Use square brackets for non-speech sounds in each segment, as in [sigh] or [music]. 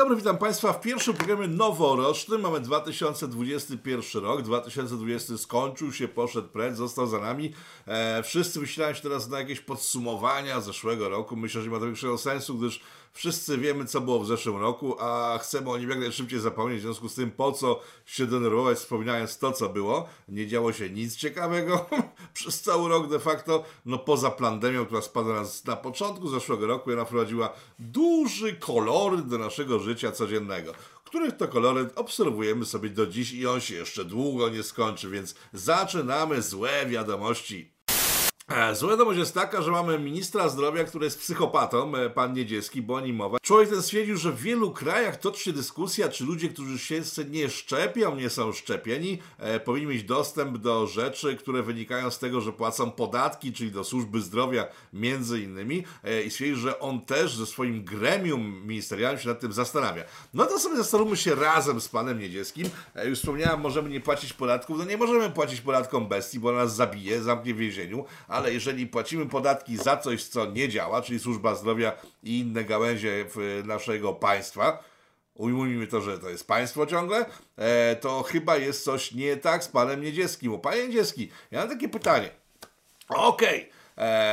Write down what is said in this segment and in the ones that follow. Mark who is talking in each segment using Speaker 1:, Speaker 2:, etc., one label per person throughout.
Speaker 1: dobry, witam Państwa w pierwszym programie noworocznym. Mamy 2021 rok. 2020 skończył się, poszedł precz, został za nami. E, wszyscy wysilają się teraz na jakieś podsumowania zeszłego roku. Myślę, że nie ma to większego sensu, gdyż wszyscy wiemy, co było w zeszłym roku, a chcemy o nim jak najszybciej zapomnieć. W związku z tym, po co się denerwować, wspominając to, co było. Nie działo się nic ciekawego [laughs] przez cały rok de facto, no poza pandemią, która spadła nas na początku zeszłego roku i ona wprowadziła duży koloryt do naszego życia codziennego których to koloryt obserwujemy sobie do dziś i on się jeszcze długo nie skończy, więc zaczynamy złe wiadomości. E, zła wiadomość jest taka, że mamy ministra zdrowia, który jest psychopatą, e, pan Niedzielski, bo nim mowa. Człowiek ten stwierdził, że w wielu krajach toczy się dyskusja, czy ludzie, którzy się nie szczepią, nie są szczepieni, e, powinni mieć dostęp do rzeczy, które wynikają z tego, że płacą podatki, czyli do służby zdrowia między innymi. E, I stwierdził, że on też ze swoim gremium ministerialnym się nad tym zastanawia. No to sobie zastanówmy się razem z panem Niedzielskim. E, już wspomniałem, możemy nie płacić podatków. No nie możemy płacić podatkom bestii, bo nas zabije, zamknie w więzieniu, ale jeżeli płacimy podatki za coś, co nie działa, czyli służba zdrowia i inne gałęzie naszego państwa, ujmujmy to, że to jest państwo ciągle, e, to chyba jest coś nie tak z panem Niedzielskim. Bo panie Niedzieski, ja mam takie pytanie. Okej. Okay e,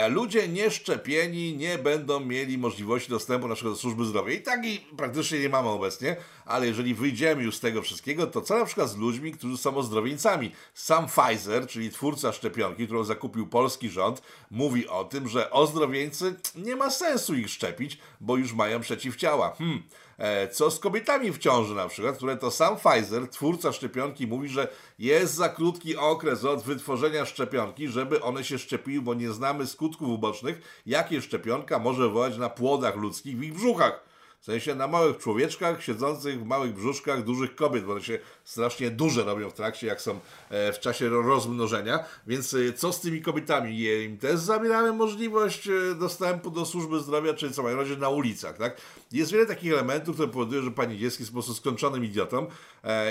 Speaker 1: ludzie nieszczepieni nie będą mieli możliwości dostępu naszego do służby zdrowia. I tak i praktycznie nie mamy obecnie, ale jeżeli wyjdziemy już z tego wszystkiego, to co na przykład z ludźmi, którzy są ozdrowieńcami? Sam Pfizer, czyli twórca szczepionki, którą zakupił polski rząd, mówi o tym, że ozdrowieńcy nie ma sensu ich szczepić, bo już mają przeciwciała. Hmm. E, co z kobietami w ciąży na przykład, które to sam Pfizer, twórca szczepionki, mówi, że jest za krótki okres od wytworzenia szczepionki, żeby one się szczepiły, bo nie znamy skutków ubocznych, jakie szczepionka może wywołać na płodach ludzkich w ich brzuchach. W sensie na małych człowieczkach siedzących w małych brzuszkach dużych kobiet, bo one się strasznie duże robią w trakcie, jak są e, w czasie rozmnożenia. Więc e, co z tymi kobietami? Im też zabieramy możliwość dostępu do służby zdrowia, czy co mają na ulicach, tak? Jest wiele takich elementów, które powodują, że pani dziecki jest po prostu skończonym idiotą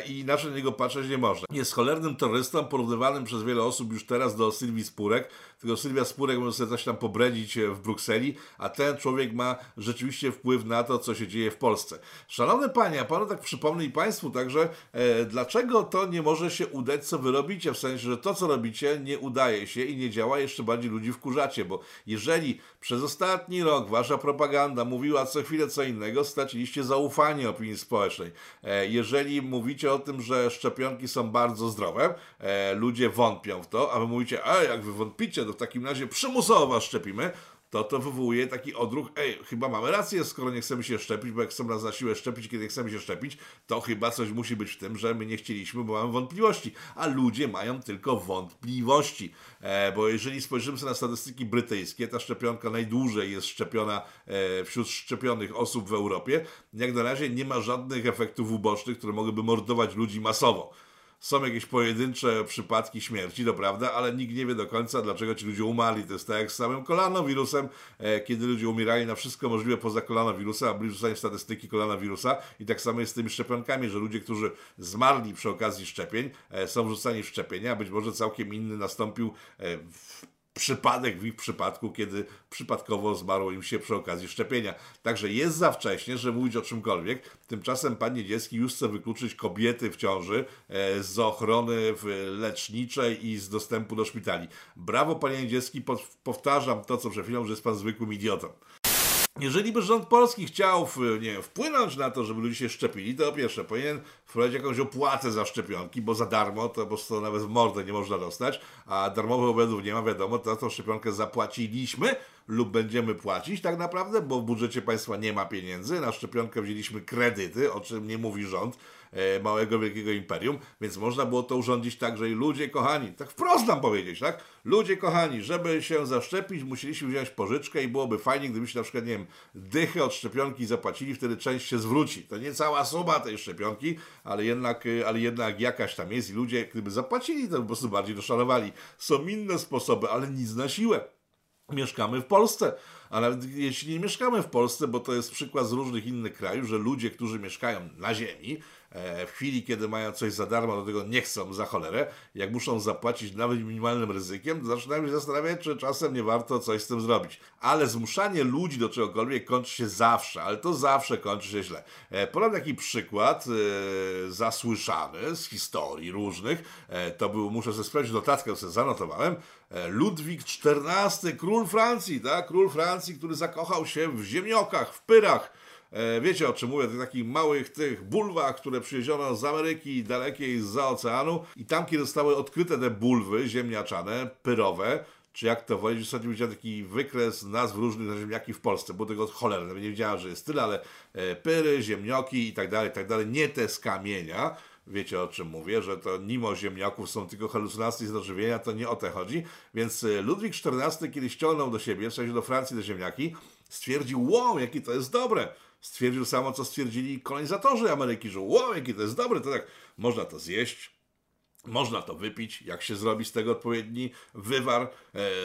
Speaker 1: i inaczej na niego patrzeć nie można. Jest cholernym terrorystą, porównywanym przez wiele osób już teraz do Sylwii Spurek, tylko Sylwia Spurek może sobie coś tam pobredzić w Brukseli, a ten człowiek ma rzeczywiście wpływ na to, co się dzieje w Polsce. Szanowne panie, a panu tak przypomnę i państwu także, e, dlaczego to nie może się udać, co wy robicie, w sensie, że to, co robicie, nie udaje się i nie działa, jeszcze bardziej ludzi wkurzacie, bo jeżeli przez ostatni rok wasza propaganda mówiła co chwilę co innego, straciliście zaufanie opinii społecznej. E, jeżeli mówicie o tym, że szczepionki są bardzo zdrowe, e, ludzie wątpią w to, a wy mówicie, a jak wy wątpicie, to w takim razie przymusowo was szczepimy, to to wywołuje taki odruch, ej, chyba mamy rację, skoro nie chcemy się szczepić, bo jak chcemy nas na siłę szczepić, kiedy chcemy się szczepić, to chyba coś musi być w tym, że my nie chcieliśmy, bo mamy wątpliwości, a ludzie mają tylko wątpliwości, e, bo jeżeli spojrzymy sobie na statystyki brytyjskie, ta szczepionka najdłużej jest szczepiona e, wśród szczepionych osób w Europie, jak na razie nie ma żadnych efektów ubocznych, które mogłyby mordować ludzi masowo są jakieś pojedyncze przypadki śmierci, to prawda, ale nikt nie wie do końca, dlaczego ci ludzie umarli. To jest tak jak z samym kolanowirusem, e, kiedy ludzie umierali na wszystko możliwe poza kolanowirusem, a byli wrzucani statystyki kolonawirusa. I tak samo jest z tymi szczepionkami, że ludzie, którzy zmarli przy okazji szczepień, e, są wrzucani w szczepienia, być może całkiem inny nastąpił e, przypadek w ich przypadku, kiedy przypadkowo zmarło im się przy okazji szczepienia. Także jest za wcześnie, żeby mówić o czymkolwiek. Tymczasem pan Niedzielski już chce wykluczyć kobiety w ciąży e, z ochrony leczniczej i z dostępu do szpitali. Brawo panie Niedzielski, powtarzam to, co przed chwilą, że jest pan zwykłym idiotą. Jeżeli by rząd polski chciał nie wpłynąć na to, żeby ludzie się szczepili, to po pierwsze powinien wprowadzić jakąś opłatę za szczepionki, bo za darmo to po prostu nawet w mordę nie można dostać, a darmowych obiadów nie ma, wiadomo, to tą szczepionkę zapłaciliśmy lub będziemy płacić tak naprawdę, bo w budżecie państwa nie ma pieniędzy, na szczepionkę wzięliśmy kredyty, o czym nie mówi rząd, małego, wielkiego imperium, więc można było to urządzić tak, że i ludzie kochani, tak wprost nam powiedzieć, tak? Ludzie kochani, żeby się zaszczepić, musieliśmy wziąć pożyczkę i byłoby fajnie, gdybyście na przykład, nie wiem, dychę od szczepionki zapłacili, wtedy część się zwróci. To nie cała suma tej szczepionki, ale jednak, e, ale jednak jakaś tam jest i ludzie, gdyby zapłacili, to po prostu bardziej doszanowali. Są inne sposoby, ale nic na siłę. Mieszkamy w Polsce. a nawet jeśli nie mieszkamy w Polsce, bo to jest przykład z różnych innych krajów, że ludzie, którzy mieszkają na ziemi, e, w chwili, kiedy mają coś za darmo, do tego nie chcą za cholerę, jak muszą zapłacić nawet minimalnym ryzykiem, to zaczynają się zastanawiać, czy czasem nie warto coś z tym zrobić. Ale zmuszanie ludzi do czegokolwiek kończy się zawsze, ale to zawsze kończy się źle. E, podam taki przykład e, zasłyszany z historii różnych. To był, muszę sobie sprawdzić notatkę, sobie zanotowałem. Ludwik XIV, król Francji, tak? Król Francji, który zakochał się w ziemniokach, w pyrach. E, wiecie o czym mówię, tych takich małych tych bulwach, które przywieziono z Ameryki dalekiej za oceanu i tam, kiedy zostały odkryte te bulwy ziemniaczane, pyrowe, czy jak to wolić, ostatnio widziałem taki wykres nazw różnych ziemniaki w Polsce, bo tego cholerne, nie wiedziałem, że jest tyle, ale e, pyry, ziemnioki i tak dalej, i tak dalej, nie te z kamienia, wiecie o czym mówię, że to mimo ziemniaków są tylko halucynacje z dożywienia, to nie o to chodzi. Więc e, Ludwik XIV, kiedy ściągnął do siebie, w sensie do Francji, do ziemniaki, stwierdził, wow, jakie to jest dobre. Stwierdził samo, co stwierdzili kolonizatorzy Ameryki, że wow, jakie to jest dobre, to tak, można to zjeść, można to wypić, jak się zrobi z tego odpowiedni wywar. E,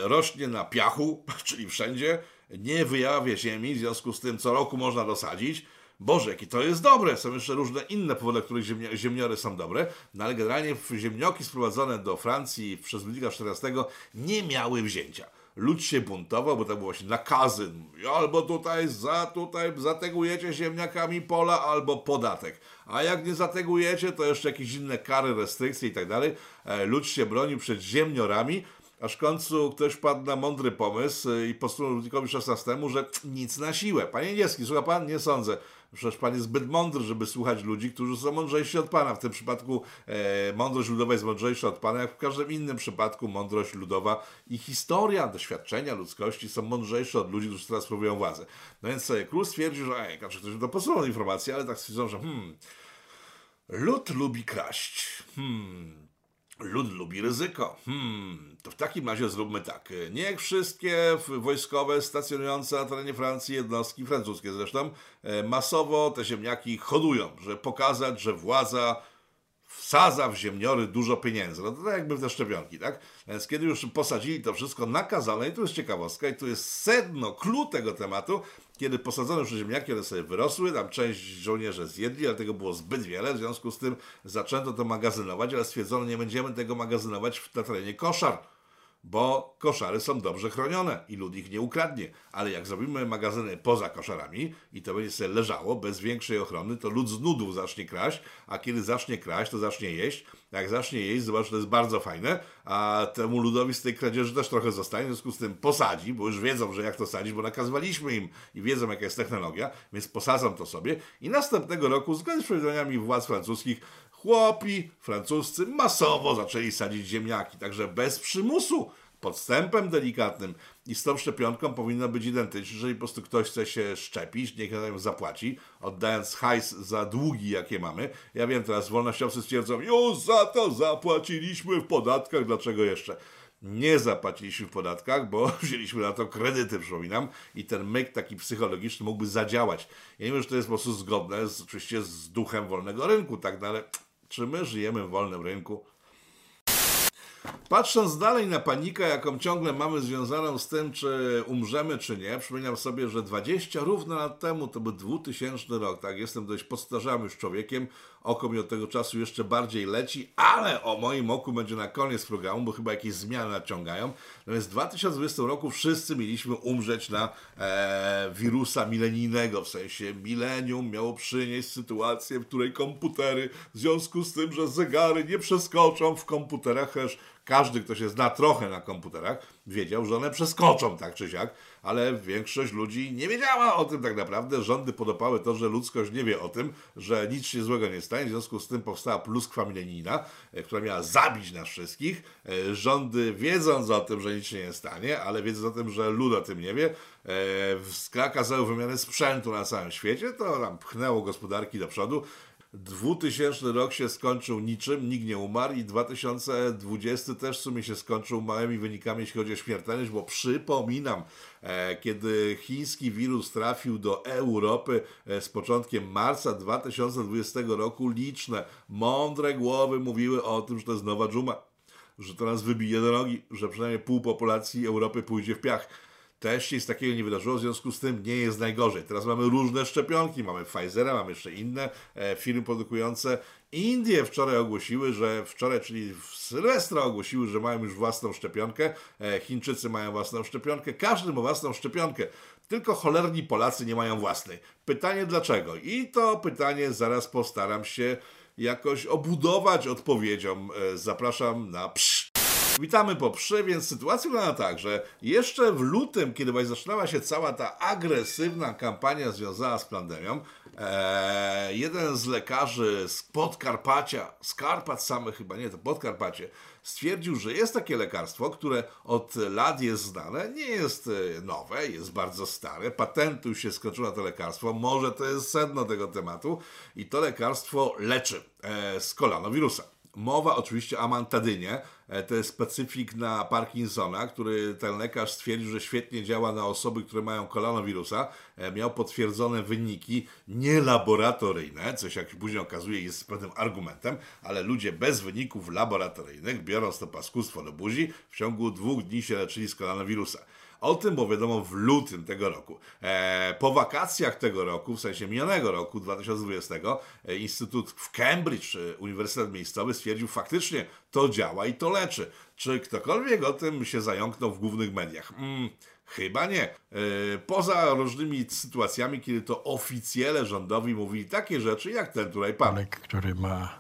Speaker 1: rośnie na piachu, [laughs] czyli wszędzie, nie wyjawia ziemi, w związku z tym co roku można dosadzić. Boże, jakie to jest dobre! Są jeszcze różne inne powody, dla których ziemni ziemniory są dobre, no ale generalnie ziemnioki sprowadzone do Francji przez Ludwika XIV nie miały wzięcia lud się buntował, bo to było właśnie nakazy. Albo tutaj, za, tutaj zategujecie ziemniakami pola, albo podatek. A jak nie zategujecie, to jeszcze jakieś inne kary, restrykcje i tak dalej. E, lud się bronił przed ziemniorami, aż w końcu ktoś wpadł na mądry pomysł i posunął Ludwikowi XVI, że nic na siłę. Panie Niewski, słucha pan? Nie sądzę. Przecież Pan jest zbyt mądry, żeby słuchać ludzi, którzy są mądrzejsi od Pana. W tym przypadku e, mądrość ludowa jest mądrzejsza od Pana, jak w każdym innym przypadku mądrość ludowa i historia, doświadczenia ludzkości są mądrzejsze od ludzi, którzy teraz spróbują władzę. No więc król stwierdził, że ej, znaczy ktoś to posunął informację, ale tak stwierdzą, że hmm, lud lubi kraść. Hmm, Lud lubi ryzyko. Hmm, to w takim razie zróbmy tak. Niech wszystkie wojskowe stacjonujące na terenie Francji jednostki, francuskie zresztą, e, masowo te ziemniaki hodują, żeby pokazać, że władza wsadza w ziemniory dużo pieniędzy. No to tak jakby w te szczepionki, tak? Więc kiedy już posadzili to wszystko nakazane, i tu jest ciekawostka, i tu jest sedno, clue tego tematu, kiedy posadzono już ziemniaki, one sobie wyrosły, tam część żołnierze zjedli, ale tego było zbyt wiele, w związku z tym zaczęto to magazynować, ale stwierdzono, nie będziemy tego magazynować na terenie koszar bo koszary są dobrze chronione i lud ich nie ukradnie. Ale jak zrobimy magazyny poza koszarami i to będzie sobie leżało bez większej ochrony, to lud z nudów zacznie kraść, a kiedy zacznie kraść, to zacznie jeść. Jak zacznie jeść, zobacz, to jest bardzo fajne, a temu ludowi z tej kradzieży też trochę zostanie, w związku z tym posadzi, bo już wiedzą, że jak to sadzić, bo nakazywaliśmy im i wiedzą, jaka jest technologia, więc posadzą to sobie. I następnego roku, zgodnie z przewidywaniami władz francuskich, chłopi francuscy masowo zaczęli sadzić ziemniaki, także bez przymusu, podstępem delikatnym i z tą szczepionką powinno być identyczne. Jeżeli po prostu ktoś chce się szczepić, niech na zapłaci, oddając hajs za długi, jakie mamy. Ja wiem, teraz wolnościowcy stwierdzą, już za to zapłaciliśmy w podatkach, dlaczego jeszcze? nie zapłaciliśmy w podatkach, bo [laughs] wzięliśmy na to kredyty, przypominam, i ten myk taki psychologiczny mógłby zadziałać. Ja nie wiem, czy to jest po prostu zgodne z, oczywiście z duchem wolnego rynku, tak, no ale czy my żyjemy w wolnym rynku? Patrząc dalej na panikę, jaką ciągle mamy związaną z tym, czy umrzemy, czy nie, przypominam sobie, że 20 równo lat temu, to był 2000 rok, tak, jestem dość postarzałym już człowiekiem, oko mi od tego czasu jeszcze bardziej leci, ale o moim oku będzie na koniec programu, bo chyba jakieś zmiany nadciągają. No więc w 2020 roku wszyscy mieliśmy umrzeć na e, wirusa milenijnego, w sensie milenium miało przynieść sytuację, w której komputery, w związku z tym, że zegary nie przeskoczą w komputerach, też każdy, kto się zna trochę na komputerach, wiedział, że one przeskoczą tak czy siak, ale większość ludzi nie wiedziała o tym tak naprawdę. Rządy podopały to, że ludzkość nie wie o tym, że nic się złego nie stanie. W związku z tym powstała pluskwa milenijna, e, która miała zabić nas wszystkich. E, rządy wiedząc o tym, że nic się nie stanie, ale wiedząc o tym, że lud o tym nie wie, nakazały e, wymianę sprzętu na całym świecie, to nam pchnęło gospodarki do przodu. 2000 rok się skończył niczym, nikt nie umarł i 2020 też w sumie się skończył małymi wynikami, jeśli chodzi o śmiertelność, bo przypominam, e, kiedy chiński wirus trafił do Europy e, z początkiem marca 2020 roku, liczne, mądre głowy mówiły o tym, że to jest nowa dżuma, że to nas wybije do nogi, że przynajmniej pół populacji Europy pójdzie w piach Też nic takiego nie wydarzyło, w związku z tym nie jest najgorzej. Teraz mamy różne szczepionki, mamy Pfizera, mamy jeszcze inne e, firmy produkujące. Indie wczoraj ogłosiły, że wczoraj, czyli w Sylwestra ogłosiły, że mają już własną szczepionkę. E, Chińczycy mają własną szczepionkę. Każdy ma własną szczepionkę. Tylko cholerni Polacy nie mają własnej. Pytanie dlaczego? I to pytanie zaraz postaram się jakoś obudować odpowiedzią. E, zapraszam na psz. Witamy po przy, więc sytuacja wygląda tak, że jeszcze w lutym, kiedy właśnie zaczynała się cała ta agresywna kampania związana z pandemią, e, jeden z lekarzy z Podkarpacia, z Karpat samych chyba, nie, to Podkarpacie, stwierdził, że jest takie lekarstwo, które od lat jest znane, nie jest e, nowe, jest bardzo stare, patentu się skończyło to lekarstwo, może to jest sedno tego tematu. I to lekarstwo leczy e, z kolonowirusa. Mowa oczywiście o amantadynie, to jest specyfik na Parkinsona, który ten lekarz stwierdził, że świetnie działa na osoby, które mają kolonowirusa. E, miał potwierdzone wyniki nielaboratoryjne, co się jak później okazuje jest pewnym argumentem, ale ludzie bez wyników laboratoryjnych, biorąc to paskustwo do buzi, w ciągu dwóch dni się leczyli z kolonowirusa. O tym było wiadomo w lutym tego roku. E, po wakacjach tego roku, w sensie minionego roku 2020, e, Instytut w Cambridge, e, Uniwersytet Miejscowy stwierdził faktycznie to działa i to leczy. Czy ktokolwiek o tym się zająknął w głównych mediach? Mm, Chyba nie. E, poza różnymi sytuacjami, kiedy to oficjele rządowi mówili takie rzeczy, jak ten tutaj pan.
Speaker 2: Lek, który ma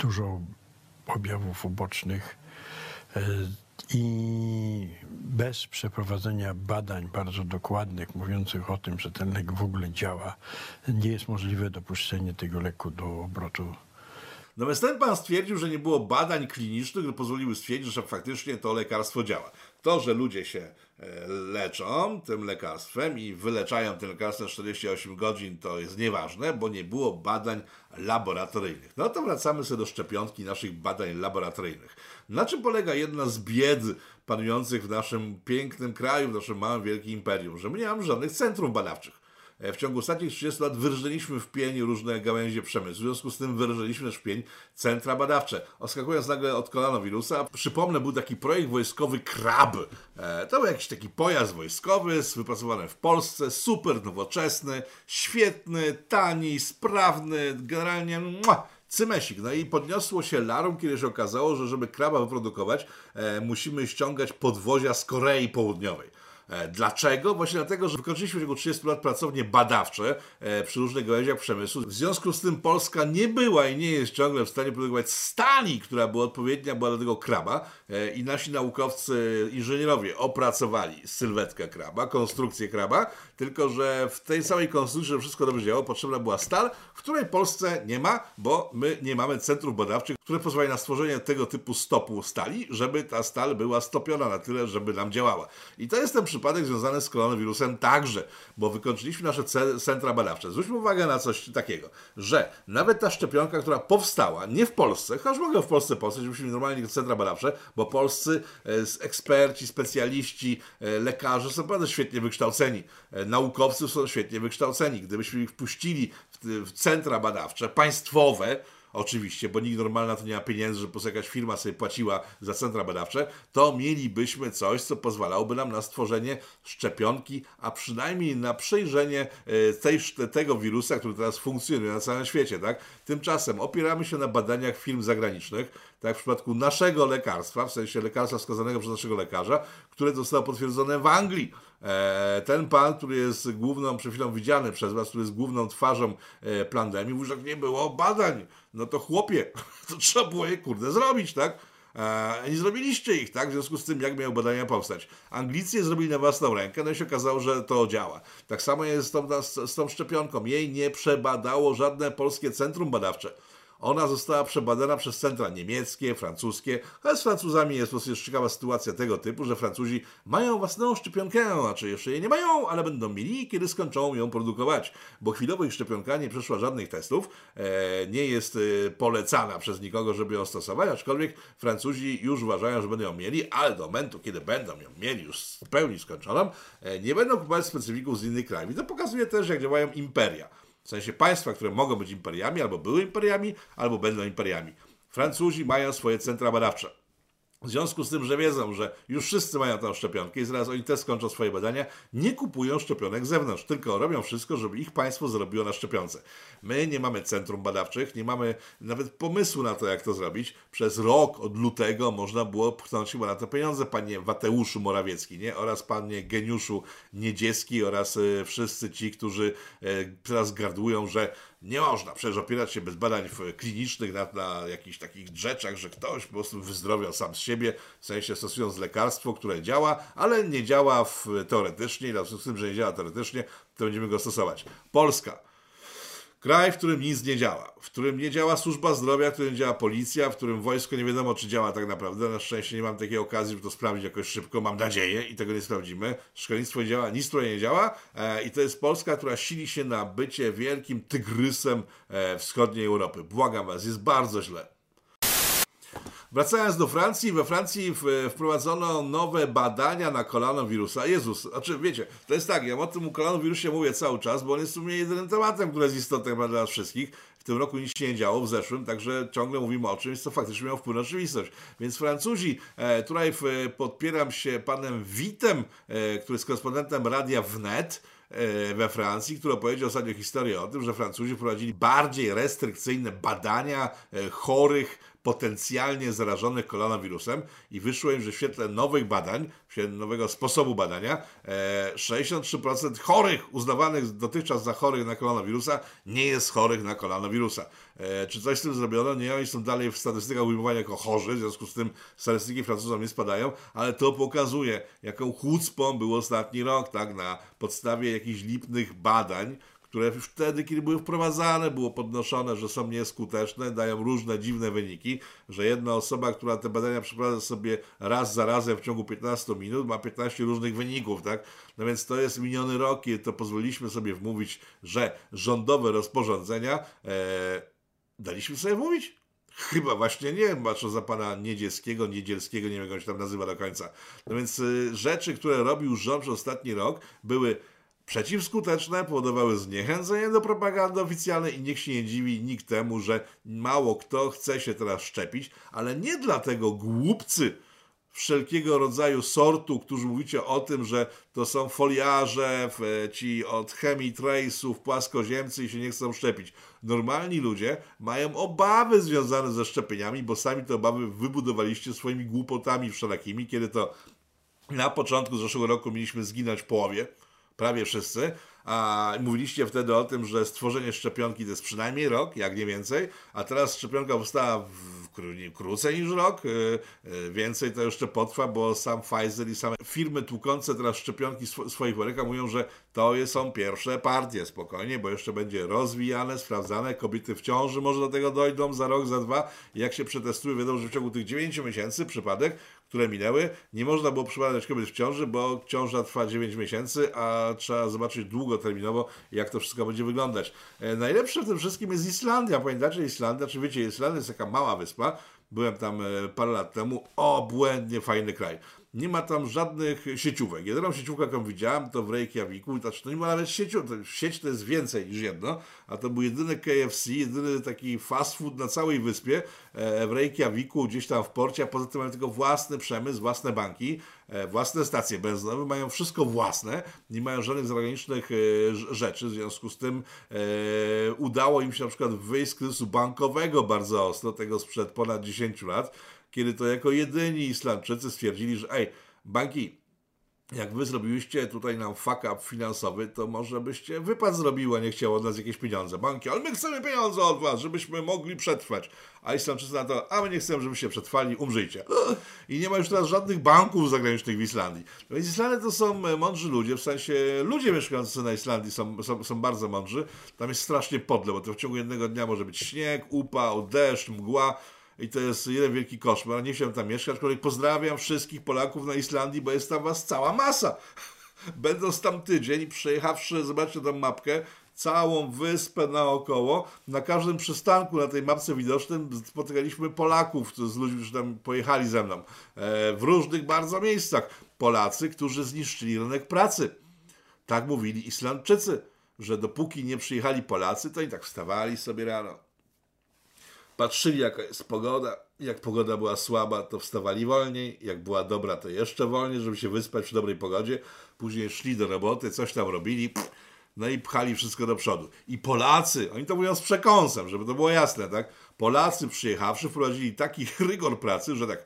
Speaker 2: dużo objawów ubocznych i bez przeprowadzenia badań bardzo dokładnych, mówiących o tym, że ten lek w ogóle działa, nie jest możliwe dopuszczenie tego leku do obrotu
Speaker 1: Natomiast ten pan stwierdził, że nie było badań klinicznych, które pozwoliły stwierdzić, że faktycznie to lekarstwo działa. To, że ludzie się e, leczą tym lekarstwem i wyleczają tym lekarstwem 48 godzin, to jest nieważne, bo nie było badań laboratoryjnych. No to wracamy sobie do szczepionki naszych badań laboratoryjnych. Na czym polega jedna z bied panujących w naszym pięknym kraju, w naszym małym, wielkim imperium? Że my nie mamy żadnych centrów badawczych. E, w ciągu ostatnich 30 lat wyrżnęliśmy w pień różne gałęzie przemysłu. W związku z tym wyrżnęliśmy też w pień centra badawcze. Oskakując nagle od koronawirusa, przypomnę, był taki projekt wojskowy KRAB. E, to był jakiś taki pojazd wojskowy, wypracowany w Polsce, super nowoczesny, świetny, tani, sprawny, generalnie cymesik. No i podniosło się larum, kiedy się okazało, że żeby kraba wyprodukować, e, musimy ściągać podwozia z Korei Południowej. E, dlaczego? Właśnie dlatego, że wykończyliśmy w ciągu 30 lat pracownie badawcze e, przy różnych gałęziach przemysłu. W związku z tym Polska nie była i nie jest ciągle w stanie produkować stali, która była odpowiednia była dla tego kraba e, i nasi naukowcy, inżynierowie opracowali sylwetkę kraba, konstrukcję kraba, tylko że w tej samej konstrukcji, żeby wszystko dobrze działało, potrzebna była stal, w której Polsce nie ma, bo my nie mamy centrów badawczych, które pozwalają na stworzenie tego typu stopu stali, żeby ta stal była stopiona na tyle, żeby nam działała. I to jest ten przypadek związany z koronawirusem także, bo wykończyliśmy nasze centra badawcze. Zwróćmy uwagę na coś takiego, że nawet ta szczepionka, która powstała, nie w Polsce, choć mogę w Polsce powstać, musimy normalnie centra badawcze, bo polscy e, eksperci, specjaliści, e, lekarze są naprawdę świetnie wykształceni. E, naukowcy są świetnie wykształceni. Gdybyśmy ich wpuścili w centra badawcze państwowe, oczywiście, bo nikt normalna to nie ma pieniędzy, że po jakaś firma sobie płaciła za centra badawcze, to mielibyśmy coś, co pozwalałoby nam na stworzenie szczepionki, a przynajmniej na przejrzenie e, tej, tego wirusa, który teraz funkcjonuje na całym świecie. Tak? Tymczasem opieramy się na badaniach firm zagranicznych, tak w przypadku naszego lekarstwa, w sensie lekarstwa wskazanego przez naszego lekarza, które zostało potwierdzone w Anglii. E, ten pan, który jest główną, przed chwilą widziany przez was, który jest główną twarzą e, pandemii, mówi, że nie było badań. No to chłopie, [laughs] to trzeba było je kurde zrobić, tak? E, nie zrobiliście ich, tak? W związku z tym, jak miały badania powstać. Anglicy je zrobili na własną rękę, no i się okazało, że to działa. Tak samo jest z tą, z, z tą szczepionką. Jej nie przebadało żadne polskie centrum badawcze. Ona została przebadana przez centra niemieckie, francuskie, ale z Francuzami jest po prostu jest ciekawa sytuacja tego typu, że Francuzi mają własną szczepionkę, znaczy jeszcze jej nie mają, ale będą mieli, kiedy skończą ją produkować, bo chwilowo ich szczepionka nie przeszła żadnych testów, e, nie jest e, polecana przez nikogo, żeby ją stosować, aczkolwiek Francuzi już uważają, że będą ją mieli, ale do momentu, kiedy będą ją mieli już w pełni skończoną, e, nie będą kupować specyfików z innych krajów. I to pokazuje też, jak działają imperia. W sensie państwa, które mogą być imperiami, albo były imperiami, albo będą imperiami. Francuzi mają swoje centra badawcze. W związku z tym, że wiedzą, że już wszyscy mają tą szczepionkę i zaraz oni też skończą swoje badania, nie kupują szczepionek z zewnątrz, tylko robią wszystko, żeby ich państwo zrobiło na szczepionce. My nie mamy centrum badawczych, nie mamy nawet pomysłu na to, jak to zrobić. Przez rok od lutego można było pchnąć chyba na to pieniądze, panie Wateuszu Morawiecki, nie? oraz panie Geniuszu Niedzieski oraz y, wszyscy ci, którzy y, teraz gardłują, że nie można przecież opierać się bez badań klinicznych na, na jakichś takich rzeczach, że ktoś po prostu wyzdrowiał sam z siebie, w sensie stosując lekarstwo, które działa, ale nie działa w, teoretycznie, w związku z tym, że nie działa teoretycznie, to będziemy go stosować. Polska Kraj, w którym nic nie działa, w którym nie działa służba zdrowia, w którym działa policja, w którym wojsko nie wiadomo, czy działa tak naprawdę. Na szczęście nie mam takiej okazji, żeby to sprawdzić jakoś szybko, mam nadzieję i tego nie sprawdzimy. Szkolnictwo nie działa, nic tutaj nie działa e, i to jest Polska, która sili się na bycie wielkim tygrysem e, wschodniej Europy. Błagam Was, jest bardzo źle. Wracając do Francji, we Francji wprowadzono nowe badania na koronawirusa. Jezus, znaczy wiecie, to jest tak, ja o tym koronawirusie mówię cały czas, bo on jest w sumie jedynym tematem, który jest istotny dla nas wszystkich. W tym roku nic się nie działo, w zeszłym, także ciągle mówimy o czymś, co faktycznie miało wpływ na rzeczywistość. Więc Francuzi, e, tutaj podpieram się panem Witem, e, który jest korespondentem radia Wnet, e, we Francji, który opowiedział ostatnio historię o tym, że Francuzi prowadzili bardziej restrykcyjne badania chorych potencjalnie zarażonych koronawirusem i wyszło im, że w świetle nowych badań, w świetle nowego sposobu badania, 63% e, chorych, uznawanych dotychczas za chorych na koronawirusa, nie jest chorych na koronawirusa. E, czy coś z tym zrobiono? Nie, oni są dalej w statystykach ujmowani jako chorzy, w związku z tym statystyki Francuzom nie spadają, ale to pokazuje, jaką chucpą był ostatni rok, tak, na podstawie jakichś lipnych badań, które wtedy, kiedy były wprowadzane, było podnoszone, że są nieskuteczne, dają różne dziwne wyniki, że jedna osoba, która te badania przeprowadza sobie raz za razem w ciągu 15 minut, ma 15 różnych wyników, tak? No więc to jest miniony rok, kiedy to pozwoliliśmy sobie wmówić, że rządowe rozporządzenia e, daliśmy sobie wmówić? Chyba właśnie nie, patrzę za pana Niedzielskiego, Niedzielskiego, nie wiem jak on się tam nazywa do końca. No więc y, rzeczy, które robił rząd przez ostatni rok, były przeciwskuteczne, powodowały zniechęcenie do propagandy oficjalnej i niech się nie dziwi nikt temu, że mało kto chce się teraz szczepić, ale nie dlatego głupcy wszelkiego rodzaju sortu, którzy mówicie o tym, że to są foliarze, ci od chemii trace'ów, płaskoziemcy i się nie chcą szczepić. Normalni ludzie mają obawy związane ze szczepieniami, bo sami te obawy wybudowaliście swoimi głupotami wszelakimi, kiedy to na początku zeszłego roku mieliśmy zginąć połowie, prawie wszyscy, a mówiliście wtedy o tym, że stworzenie szczepionki to jest przynajmniej rok, jak nie więcej, a teraz szczepionka powstała w krócej niż rok, y, y, więcej to jeszcze potrwa, bo sam Pfizer i same firmy tłukące teraz szczepionki sw swoich woreka mówią, że to są pierwsze partie, spokojnie, bo jeszcze będzie rozwijane, sprawdzane, kobiety w ciąży może do tego dojdą za rok, za dwa, jak się przetestują, wiadomo, że w ciągu tych 9 miesięcy przypadek, które minęły, nie można było przypadać kobiet w ciąży, bo ciąża trwa 9 miesięcy, a trzeba zobaczyć długoterminowo, jak to wszystko będzie wyglądać. E, najlepsze w tym wszystkim jest Islandia. Pamiętacie Islandia? Czy wiecie, Islandia jest taka mała wyspa, byłem tam e, parę lat temu, obłędnie fajny kraj nie ma tam żadnych sieciówek. Jedyną sieciówkę, jaką widziałem, to w Reykjaviku, znaczy to nie ma nawet sieciu, sieć to jest więcej niż jedno, a to był jedyny KFC, jedyny taki fast food na całej wyspie e, w Reykjaviku, gdzieś tam w porcie, a poza tym mają tylko własny przemysł, własne banki, e, własne stacje benzynowe, mają wszystko własne, nie mają żadnych zagranicznych e, rzeczy, w związku z tym udało im się na przykład wyjść z kryzysu bankowego bardzo ostro, tego sprzed ponad 10 lat, kiedy to jako jedyni Islandczycy stwierdzili, że ej, banki, jak wy zrobiliście tutaj nam fuck up finansowy, to może byście wypad zrobiła, nie chciało od nas jakieś pieniądze. Banki, ale my chcemy pieniądze od was, żebyśmy mogli przetrwać. A Islandczycy na to, a my nie chcemy, żebyście przetrwali, umrzyjcie. I nie ma już teraz żadnych banków zagranicznych w Islandii. No więc Islandia to są e, mądrzy ludzie, w sensie ludzie mieszkający na Islandii są, są, są bardzo mądrzy. Tam jest strasznie podle, bo to w ciągu jednego dnia może być śnieg, upał, deszcz, mgła i to jest jeden wielki koszmar. Nie chciałem tam mieszkać, aczkolwiek pozdrawiam wszystkich Polaków na Islandii, bo jest tam was cała masa. [laughs] Będąc tam tydzień, przejechawszy, zobaczcie tą mapkę, całą wyspę naokoło. Na każdym przystanku na tej mapce widocznym spotykaliśmy Polaków z ludźmi, którzy tam pojechali ze mną. E, w różnych bardzo miejscach. Polacy, którzy zniszczyli rynek pracy. Tak mówili Islandczycy, że dopóki nie przyjechali Polacy, to i tak wstawali sobie rano patrzyli jaka jest pogoda. Jak pogoda była słaba, to wstawali wolniej. Jak była dobra, to jeszcze wolniej, żeby się wyspać przy dobrej pogodzie. Później szli do roboty, coś tam robili. No i pchali wszystko do przodu. I Polacy, oni to mówią z przekąsem, żeby to było jasne, tak? Polacy przyjechawszy wprowadzili taki rygor pracy, że tak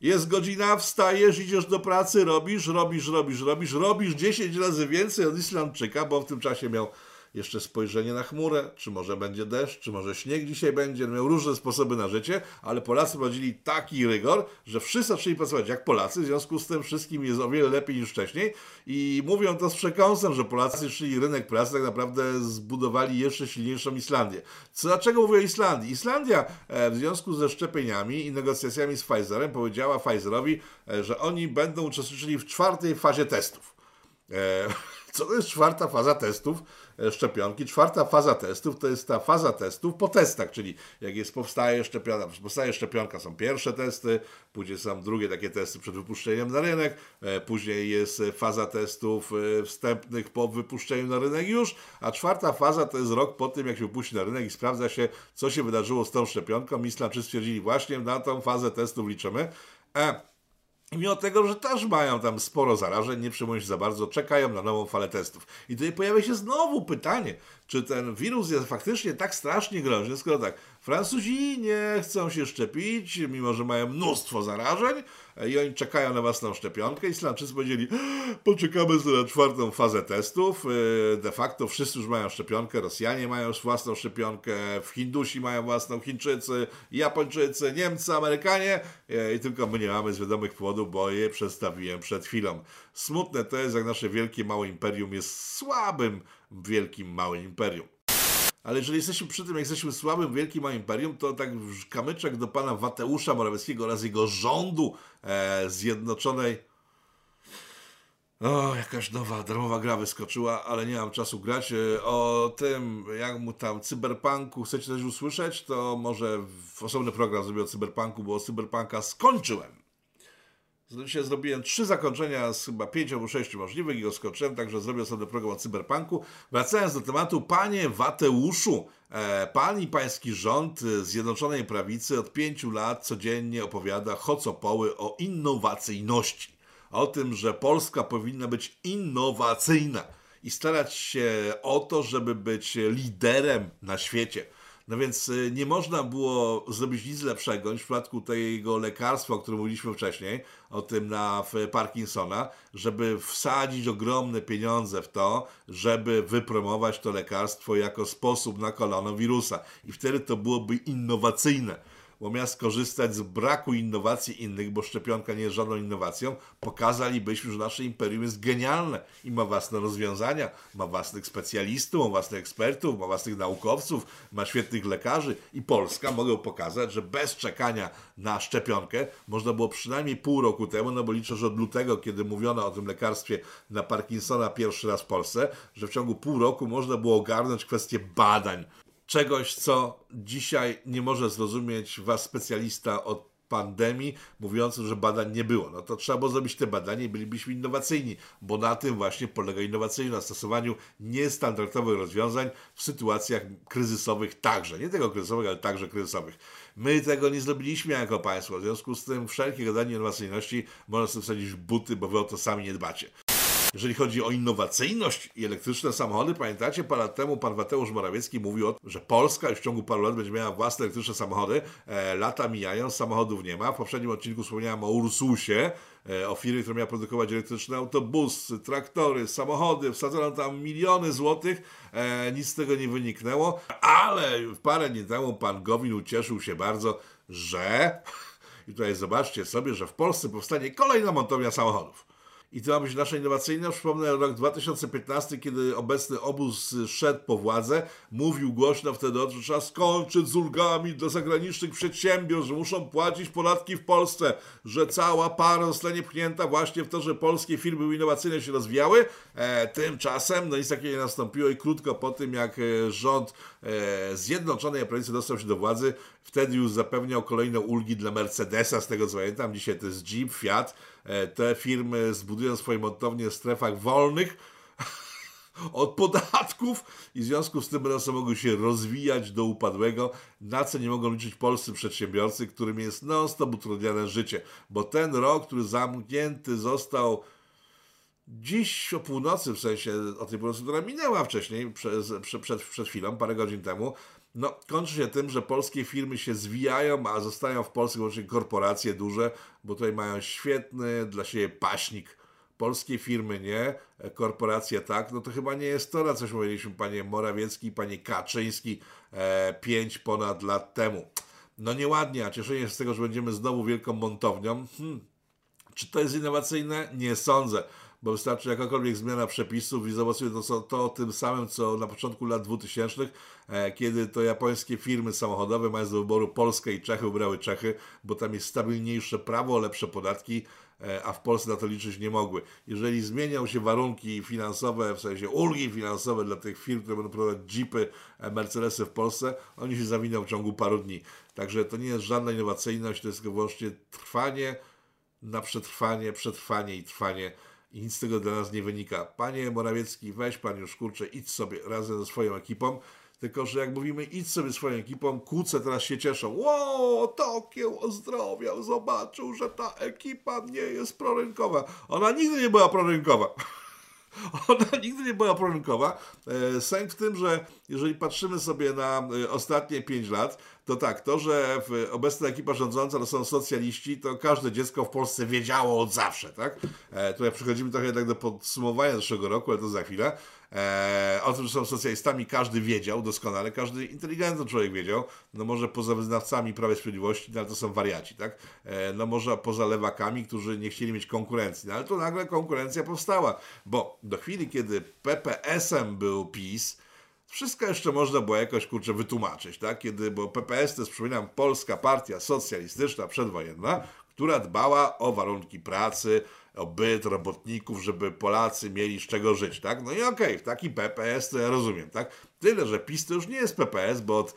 Speaker 1: jest godzina, wstajesz, idziesz do pracy, robisz, robisz, robisz, robisz, robisz 10 razy więcej od Islandczyka, bo w tym czasie miał jeszcze spojrzenie na chmurę, czy może będzie deszcz, czy może śnieg dzisiaj będzie. Miał różne sposoby na życie, ale Polacy prowadzili taki rygor, że wszyscy zaczęli pracować jak Polacy, w związku z tym wszystkim jest o wiele lepiej niż wcześniej i mówią to z przekąsem, że Polacy szli rynek pracy, tak naprawdę zbudowali jeszcze silniejszą Islandię. Co, dlaczego mówię o Islandii? Islandia e, w związku ze szczepieniami i negocjacjami z Pfizerem powiedziała Pfizerowi, e, że oni będą uczestniczyli w czwartej fazie testów. E, [laughs] co to jest czwarta faza testów szczepionki? Czwarta faza testów to jest ta faza testów po testach, czyli jak jest powstaje szczepionka, powstaje szczepionka, są pierwsze testy, później są drugie takie testy przed wypuszczeniem na rynek, e, później jest faza testów wstępnych po wypuszczeniu na rynek już, a czwarta faza to jest rok po tym, jak się wypuści na rynek i sprawdza się, co się wydarzyło z tą szczepionką. Islamczycy stwierdzili, właśnie na tą fazę testów liczymy. E, i mimo tego, że też mają tam sporo zarażeń, nie przyjmują się za bardzo, czekają na nową falę testów. I tutaj pojawia się znowu pytanie, czy ten wirus jest faktycznie tak strasznie groźny, skoro tak, Francuzi nie chcą się szczepić, mimo że mają mnóstwo zarażeń i oni czekają na własną szczepionkę. Islandczycy powiedzieli, poczekamy na czwartą fazę testów. E, de facto wszyscy już mają szczepionkę, Rosjanie mają już własną szczepionkę, Hindusi mają własną, Chińczycy, Japończycy, Niemcy, Amerykanie e, i tylko my nie mamy z wiadomych powodów, bo je przedstawiłem przed chwilą. Smutne to jest, jak nasze wielkie, małe imperium jest słabym, wielkim, małym imperium. Ale jeżeli jesteśmy przy tym, jak jesteśmy słabym, wielkim imperium, to tak kamyczek do pana Wateusza Morawieckiego oraz jego rządu e, Zjednoczonej. O, jakaś nowa, darmowa gra wyskoczyła, ale nie mam czasu grać. E, o tym, jak mu tam, cyberpunku chcecie coś usłyszeć, to może w osobny program zrobię o cyberpunku, bo cyberpunka skończyłem. Dzisiaj zrobiłem trzy zakończenia z chyba pięciu albo sześciu możliwych i go skończyłem, także zrobię sobie program o cyberpunku. Wracając do tematu, panie Wateuszu, e, pan i pański rząd Zjednoczonej Prawicy od pięciu lat codziennie opowiada chocopoły o innowacyjności. O tym, że Polska powinna być innowacyjna i starać się o to, żeby być liderem na świecie. No więc y, nie można było zrobić nic lepszego niż w przypadku tego lekarstwa, o którym mówiliśmy wcześniej, o tym na Parkinsona, żeby wsadzić ogromne pieniądze w to, żeby wypromować to lekarstwo jako sposób na koronawirusa. I wtedy to byłoby innowacyjne bo miast korzystać z braku innowacji innych, bo szczepionka nie jest żadną innowacją, pokazalibyśmy, że nasze imperium jest genialne i ma własne rozwiązania, ma własnych specjalistów, ma własnych ekspertów, ma własnych naukowców, ma świetnych lekarzy i Polska mogę pokazać, że bez czekania na szczepionkę można było przynajmniej pół roku temu, no bo liczę, że od lutego, kiedy mówiono o tym lekarstwie na Parkinsona pierwszy raz w Polsce, że w ciągu pół roku można było ogarnąć kwestię badań czegoś, co dzisiaj nie może zrozumieć was specjalista od pandemii, mówiący, że badań nie było. No to trzeba było zrobić te badania i bylibyśmy innowacyjni, bo na tym właśnie polega innowacyjność, na stosowaniu niestandardowych rozwiązań w sytuacjach kryzysowych także. Nie tego kryzysowych, ale także kryzysowych. My tego nie zrobiliśmy jako państwo, w związku z tym wszelkie gadanie innowacyjności można sobie wsadzić w buty, bo wy o to sami nie dbacie. Jeżeli chodzi o innowacyjność i elektryczne samochody, pamiętacie, parę lat temu pan Mateusz Morawiecki mówił że Polska już w ciągu paru lat będzie miała własne elektryczne samochody. E, lata mijają, samochodów nie ma. W poprzednim odcinku wspomniałem o Ursusie, e, o firmie, która miała produkować elektryczne autobusy, traktory, samochody. Wsadzono tam miliony złotych, e, nic z tego nie wyniknęło, ale parę dni temu pan Gowin ucieszył się bardzo, że... [laughs] I tutaj zobaczcie sobie, że w Polsce powstanie kolejna montownia samochodów. I to ma być nasza innowacyjna. Przypomnę rok 2015, kiedy obecny obóz szedł po władzę, mówił głośno wtedy, że trzeba skończyć z ulgami dla zagranicznych przedsiębiorstw, że muszą płacić podatki w Polsce, że cała para zostanie pchnięta właśnie w to, że polskie firmy innowacyjne się rozwijały. E, tymczasem no nic takiego nie nastąpiło i krótko po tym, jak e, rząd e, Zjednoczonej Prawicy dostał się do władzy, wtedy już zapewniał kolejne ulgi dla Mercedesa, z tego co pamiętam. Dzisiaj to jest Jeep, Fiat, te firmy zbudują swoje montownie w strefach wolnych [laughs] od podatków i w związku z tym będą mogły się rozwijać do upadłego, na co nie mogą liczyć polscy przedsiębiorcy, którym jest non-stop utrudniane życie, bo ten rok, który zamknięty został dziś o północy, w sensie o tej północy, która minęła wcześniej, przed, przed, przed chwilą, parę godzin temu, no, kończy się tym, że polskie firmy się zwijają, a zostają w Polsce wyłącznie korporacje duże, bo tutaj mają świetny dla siebie paśnik. Polskie firmy nie, korporacje tak, no to chyba nie jest to, na coś mówiliśmy panie Morawiecki, panie Kaczyński e, pięć ponad lat temu. No nieładnie, a cieszenie się z tego, że będziemy znowu wielką montownią. Hmm. Czy to jest innowacyjne? Nie sądzę bo wystarczy jakakolwiek zmiana przepisów i zobaczymy to, co, to tym samym, co na początku lat 2000, e, kiedy to japońskie firmy samochodowe, mając do wyboru Polskę i Czechy, wybrały Czechy, bo tam jest stabilniejsze prawo, lepsze podatki, e, a w Polsce na to liczyć nie mogły. Jeżeli zmienią się warunki finansowe, w sensie ulgi finansowe dla tych firm, które będą prowadzić jeepy, e, Mercedesy w Polsce, oni się zawiną w ciągu paru dni. Także to nie jest żadna innowacyjność, to jest tylko wyłącznie trwanie na przetrwanie, przetrwanie i trwanie i nic z tego dla nas nie wynika. Panie Morawiecki, weź pan już kurczę, idź sobie razem ze swoją ekipą. Tylko, że jak mówimy, idź sobie swoją ekipą, kłóce teraz się cieszą. Ło, Tokio ozdrowiał, zobaczył, że ta ekipa nie jest prorynkowa. Ona nigdy nie była prorynkowa. [laughs] Ona nigdy nie była prorynkowa. E, sęk w tym, że jeżeli patrzymy sobie na e, ostatnie 5 lat, to tak, to, że obecna ekipa rządząca to są socjaliści, to każde dziecko w Polsce wiedziało od zawsze, tak? E, tutaj przechodzimy trochę tak do podsumowania zeszłego roku, ale to za chwilę. E, o tym, że są socjalistami, każdy wiedział doskonale, każdy inteligentny człowiek wiedział, no może poza wyznawcami Prawa i Sprawiedliwości, no ale to są wariaci, tak? E, no może poza lewakami, którzy nie chcieli mieć konkurencji, no ale to nagle konkurencja powstała, bo do chwili, kiedy PPS-em był PiS, wszystko jeszcze można było jakoś, kurczę, wytłumaczyć, tak? Kiedy, bo PPS to jest, przypominam, Polska Partia Socjalistyczna przedwojenna, która dbała o warunki pracy, o byt robotników, żeby Polacy mieli z czego żyć, tak? No i okej, okay, taki PPS to ja rozumiem, tak? Tyle, że PiS to już nie jest PPS, bo od e,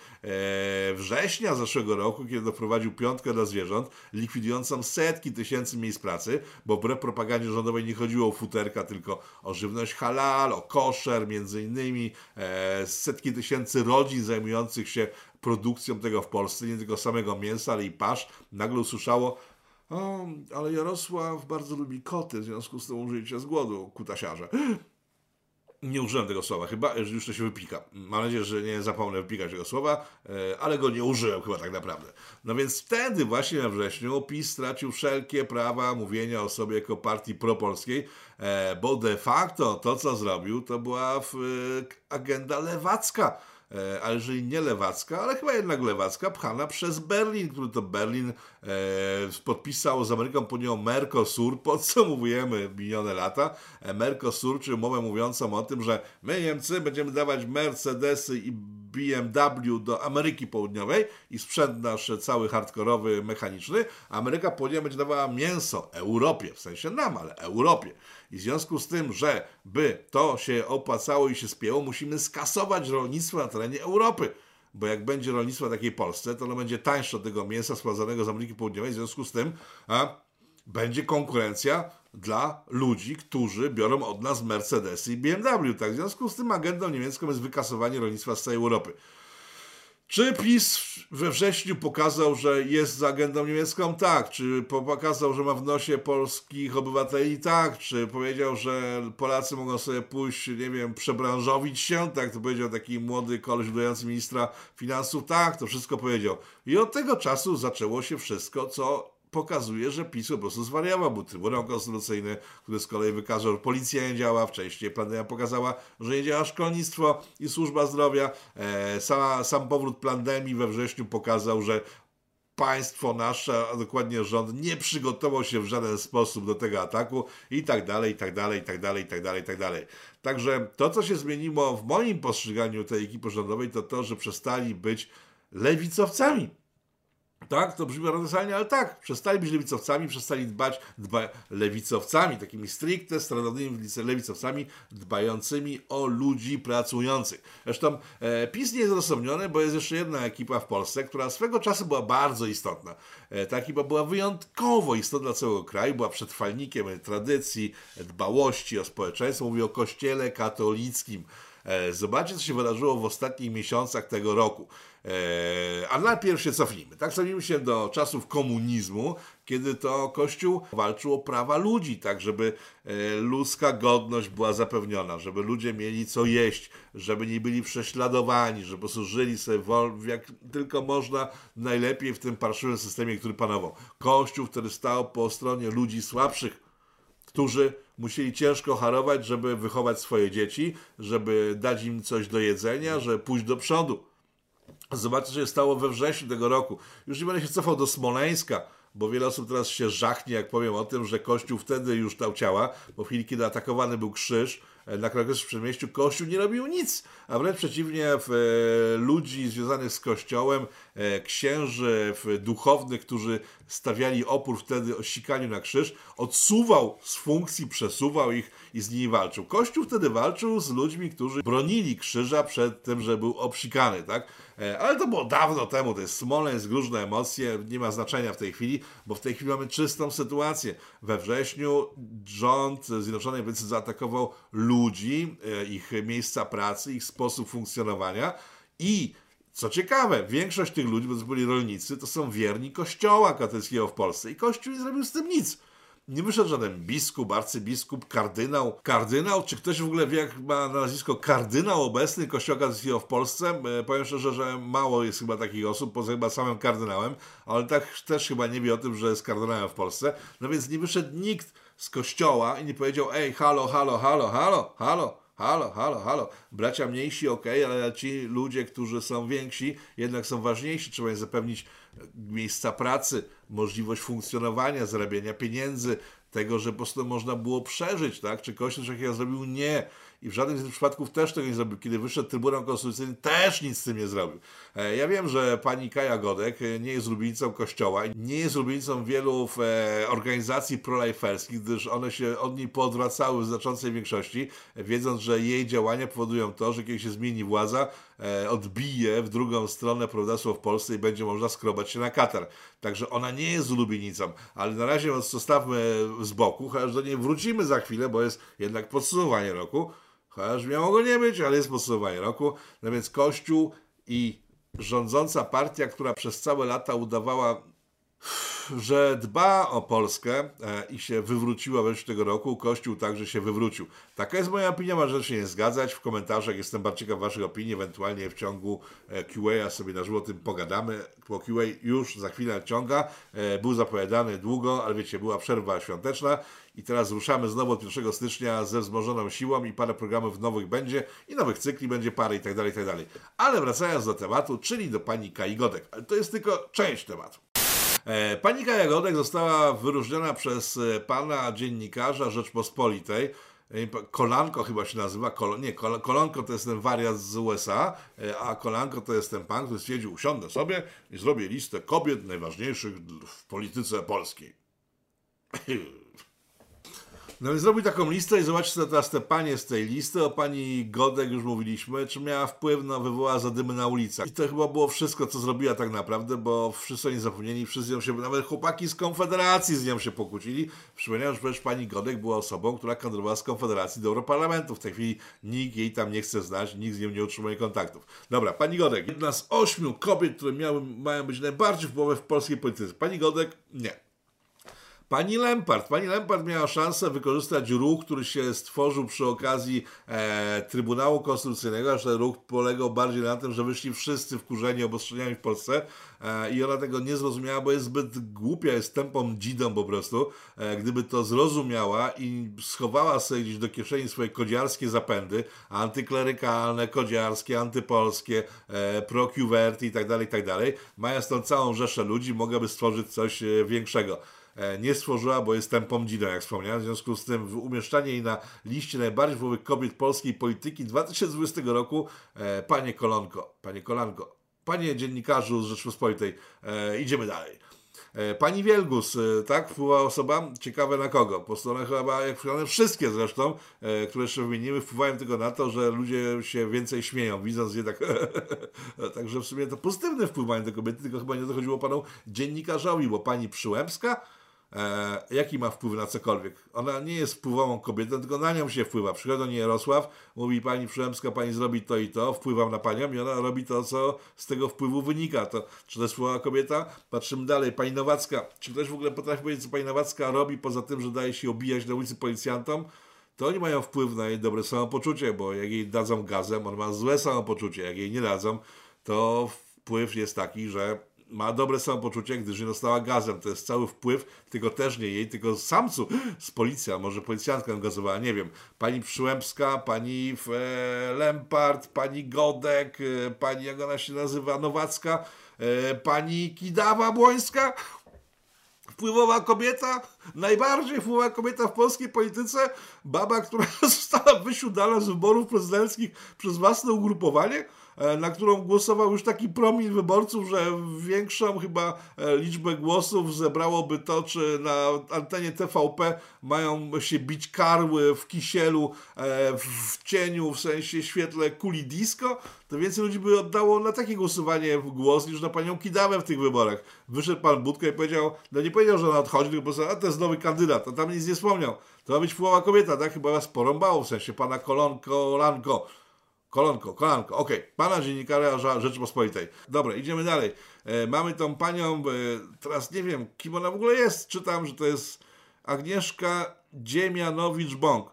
Speaker 1: września zeszłego roku, kiedy doprowadził piątkę dla zwierząt, likwidującą setki tysięcy miejsc pracy, bo wbrew propagandzie rządowej nie chodziło o futerka, tylko o żywność halal, o koszer, między innymi e, setki tysięcy rodzin zajmujących się produkcją tego w Polsce, nie tylko samego mięsa, ale i pasz, nagle usłyszało, o, ale Jarosław bardzo lubi koty, w związku z tym użyjcie z głodu, kutasiarze. Nie użyłem tego słowa, chyba że już to się wypika. Mam nadzieję, że nie zapomnę wypikać tego słowa, e, ale go nie użyłem chyba tak naprawdę. No więc wtedy właśnie we wrześniu PiS stracił wszelkie prawa mówienia o sobie jako partii propolskiej, e, bo de facto to, co zrobił, to była e, agenda lewacka ale jeżeli nie lewacka, ale chyba jednak lewacka, pchana przez Berlin, który to Berlin e, podpisał z Ameryką Południową Mercosur, podsumowujemy [laughs] minione lata, e, Mercosur, czyli umowę mówiącą o tym, że my Niemcy będziemy dawać Mercedesy i BMW do Ameryki Południowej i sprzęt nasz cały hardkorowy, mechaniczny, Ameryka Południowa będzie dawała mięso Europie, w sensie nam, ale Europie. I w związku z tym, że by to się opłacało i się spięło, musimy skasować rolnictwo na terenie Europy. Bo jak będzie rolnictwo w takiej Polsce, to ono będzie tańsze od tego mięsa sprowadzanego z Ameryki Południowej, w związku z tym a, będzie konkurencja dla ludzi, którzy biorą od nas Mercedesy i BMW. Tak, w związku z tym agendą niemiecką jest wykasowanie rolnictwa z całej Europy. Czy PiS we wrześniu pokazał, że jest za agendą niemiecką? Tak. Czy pokazał, że ma w nosie polskich obywateli? Tak. Czy powiedział, że Polacy mogą sobie pójść, nie wiem, przebranżowić się? Tak, to powiedział taki młody koleś udający ministra finansów? Tak, to wszystko powiedział. I od tego czasu zaczęło się wszystko, co pokazuje, że PiS po prostu zwariował, bo Trybunał Konstytucyjny, który z kolei wykazał, że policja nie działa, wcześniej pandemia pokazała, że nie działa szkolnictwo i służba zdrowia. E, sama, sam powrót pandemii we wrześniu pokazał, że państwo nasze, a dokładnie rząd, nie przygotował się w żaden sposób do tego ataku i tak dalej, i tak dalej, i tak dalej, i tak dalej, i tak dalej. Także to, co się zmieniło w moim postrzeganiu tej ekipy rządowej, to to, że przestali być lewicowcami Tak, to brzmi paradoksalnie, ale tak, przestali być lewicowcami, przestali dbać, dba, lewicowcami, takimi stricte stronownymi lewicowcami, dbającymi o ludzi pracujących. Zresztą e, PiS nie jest rozsądniony, bo jest jeszcze jedna ekipa w Polsce, która swego czasu była bardzo istotna. E, ta ekipa była wyjątkowo istotna dla całego kraju, była przetrwalnikiem tradycji, dbałości o społeczeństwo, mówię o kościele katolickim. E, zobaczcie, co się wydarzyło w ostatnich miesiącach tego roku. E, a najpierw się cofnijmy. Tak, cofnijmy się do czasów komunizmu, kiedy to Kościół walczył o prawa ludzi, tak żeby e, ludzka godność była zapewniona, żeby ludzie mieli co jeść, żeby nie byli prześladowani, żeby po prostu żyli sobie jak tylko można najlepiej w tym parszywym systemie, który panował. Kościół wtedy stał po stronie ludzi słabszych, którzy musieli ciężko harować, żeby wychować swoje dzieci, żeby dać im coś do jedzenia, żeby pójść do przodu. Zobaczcie, co się stało we wrześniu tego roku. Już nie będę się cofał do Smoleńska, bo wiele osób teraz się żachnie, jak powiem o tym, że Kościół wtedy już dał ciała, bo w chwili, kiedy atakowany był krzyż, e, na Krakowskim Przedmieściu Kościół nie robił nic, a wręcz przeciwnie e, ludzi związanych z Kościołem, e, księży duchownych, którzy stawiali opór wtedy o sikaniu na krzyż, odsuwał z funkcji, przesuwał ich i z nimi walczył. Kościół wtedy walczył z ludźmi, którzy bronili krzyża przed tym, że był obsikany, tak? E, ale to było dawno temu, to jest Smoleńsk, różne emocje, nie ma znaczenia w tej chwili, bo w tej chwili mamy czystą sytuację. We wrześniu rząd Zjednoczonej Prawicy zaatakował ludzi, ich miejsca pracy, ich sposób funkcjonowania i co ciekawe, większość tych ludzi, bo to byli rolnicy, to są wierni kościoła katolickiego w Polsce i kościół nie zrobił z tym nic nie wyszedł żaden biskup, arcybiskup, kardynał. Kardynał? Czy ktoś w ogóle wie, jak ma nazwisko kardynał obecny Kościoła katolickiego w Polsce? E, powiem szczerze, że mało jest chyba takich osób, poza chyba samym kardynałem, ale tak też chyba nie wie o tym, że jest kardynałem w Polsce. No więc nie wyszedł nikt z kościoła i nie powiedział, ej, halo, halo, halo, halo, halo, halo, halo, halo. Bracia mniejsi, ok, ale ci ludzie, którzy są więksi, jednak są ważniejsi. Trzeba im zapewnić miejsca pracy, możliwość funkcjonowania, zarabiania pieniędzy, tego, że po prostu można było przeżyć, tak? Czy Kościół coś takiego zrobił? Nie i w żadnym z tych przypadków też tego nie zrobił. Kiedy wyszedł Trybunał Konstytucyjny, też nic z tym nie zrobił. E, ja wiem, że pani Kaja Godek e, nie jest ulubienicą Kościoła, nie jest ulubienicą wielu e, organizacji proliferskich, gdyż one się od niej poodwracały w znaczącej większości, wiedząc, że jej działania powodują to, że kiedy się zmieni władza, odbije w drugą stronę prawodawstwo w Polsce i będzie można skrobać się na Katar. Także ona nie jest ulubienicą, ale na razie zostawmy z boku, chociaż do niej wrócimy za chwilę, bo jest jednak podsumowanie roku. Chociaż miało go nie być, ale jest podsumowanie roku. No więc Kościół i rządząca partia, która przez całe lata udawała że dba o Polskę e, i się wywróciła wreszcie tego roku, Kościół także się wywrócił. Taka jest moja opinia, można się nie zgadzać. W komentarzach jestem bardzo ciekaw Waszych opinii, ewentualnie w ciągu e, QA sobie na żywo o tym pogadamy, bo QA już za chwilę ciąga. E, był zapowiadany długo, ale wiecie, była przerwa świąteczna i teraz ruszamy znowu od 1 stycznia ze wzmożoną siłą i parę programów nowych będzie i nowych cykli będzie parę i tak dalej, i tak dalej. Ale wracając do tematu, czyli do pani Kai Godek. Ale to jest tylko część tematu. E, pani Kaja Godek została wyróżniona przez e, pana dziennikarza Rzeczpospolitej, e, Kolanko chyba się nazywa, Kol nie, Kol Kolanko to jest ten wariat z USA, a Kolanko to jest ten pan, który stwierdził, usiądę sobie i zrobię listę kobiet najważniejszych w polityce polskiej. [clears throat] No więc zrobił taką listę i zobaczcie teraz te panie z tej listy. O pani Godek już mówiliśmy, czy miała wpływ na wywołała zadymy na ulicach. I to chyba było wszystko, co zrobiła tak naprawdę, bo wszyscy oni zapomnieli, wszyscy ją się, nawet chłopaki z Konfederacji z nią się pokłócili. Przypominam, że przecież pani Godek była osobą, która kandydowała z Konfederacji do Europarlamentu. W tej chwili nikt jej tam nie chce znać, nikt z nią nie utrzymuje kontaktów. Dobra, pani Godek, jedna z ośmiu kobiet, które miały, mają być najbardziej wpływowe w polskiej polityce. Pani Godek, nie. Pani Lempart. Pani Lempart miała szansę wykorzystać ruch, który się stworzył przy okazji e, Trybunału Konstytucyjnego, że ruch polegał bardziej na tym, że wyszli wszyscy wkurzeni obostrzeniami w Polsce e, i ona tego nie zrozumiała, bo jest zbyt głupia, jest tępą dzidą po prostu. E, gdyby to zrozumiała i schowała sobie gdzieś do kieszeni swoje kodziarskie zapędy, antyklerykalne, kodziarskie, antypolskie, e, pro i tak dalej, i tak mając tą całą rzeszę ludzi, mogłaby stworzyć coś e, większego. E, nie stworzyła, bo jest tempą dzidą, jak wspomniałem. W związku z tym umieszczanie jej na liście najbardziej wpływowych kobiet polskiej polityki 2020 roku, e, panie Kolonko, panie Kolanko, Panie dziennikarzu z Rzeczpospolitej, e, idziemy dalej. Pani Wielgus, tak, wpływa osoba, ciekawe na kogo. Po stronach chyba, jak wszystkie zresztą, które jeszcze wymienimy, wpływają tylko na to, że ludzie się więcej śmieją, widząc je tak. [laughs] Także w sumie to pozytywne wpływ mają te kobiety, tylko chyba nie dochodziło panu dziennikarzowi, bo pani Przyłębska e, jaki ma wpływ na cokolwiek. Ona nie jest wpływową kobietą, tylko na nią się wpływa. Przychodzi do niej Jarosław, mówi pani Przyłębska, pani zrobi to i to, wpływam na panią i ona robi to, co z tego wpływu wynika. To, czy to jest wpływowa kobieta? Patrzymy dalej. Pani Nowacka. Czy ktoś w ogóle potrafi powiedzieć, co pani Nowacka robi, poza tym, że daje się obijać na ulicy policjantom? To oni mają wpływ na jej dobre samopoczucie, bo jak jej dadzą gazem, on ma złe samopoczucie. Jak jej nie dadzą, to wpływ jest taki, że ma dobre samopoczucie, gdyż nie dostała gazem. To jest cały wpływ, tylko też nie jej, tylko samcu z policja, może policjantka gazowała, nie wiem. Pani Przyłębska, pani e, Lempart, pani Godek, e, pani, jak ona się nazywa, Nowacka, e, pani Kidawa Błońska, wpływowa kobieta, najbardziej wpływowa kobieta w polskiej polityce, baba, która [laughs] została wysiudana z wyborów prezydenckich przez własne ugrupowanie, na którą głosował już taki promil wyborców, że większą chyba e, liczbę głosów zebrałoby to, czy na antenie TVP mają się bić karły w kisielu, e, w cieniu, w sensie świetle kuli disco, to więcej ludzi by oddało na takie głosowanie w głos niż na panią Kidawę w tych wyborach. Wyszedł pan Budka i powiedział, no nie powiedział, że ona odchodzi, tylko powiedział, a to jest nowy kandydat, a tam nic nie wspomniał. To ma być wpływowa kobieta, tak? Chyba was porąbało, w sensie pana Kolonko, Lanko. Kolonko, kolanko, okej. Okay. Pana dziennikarza Rzeczypospolitej. Dobra, idziemy dalej. E, mamy tą panią, e, teraz nie wiem, kim ona w ogóle jest. Czytam, że to jest Agnieszka Dziemianowicz-Bąk.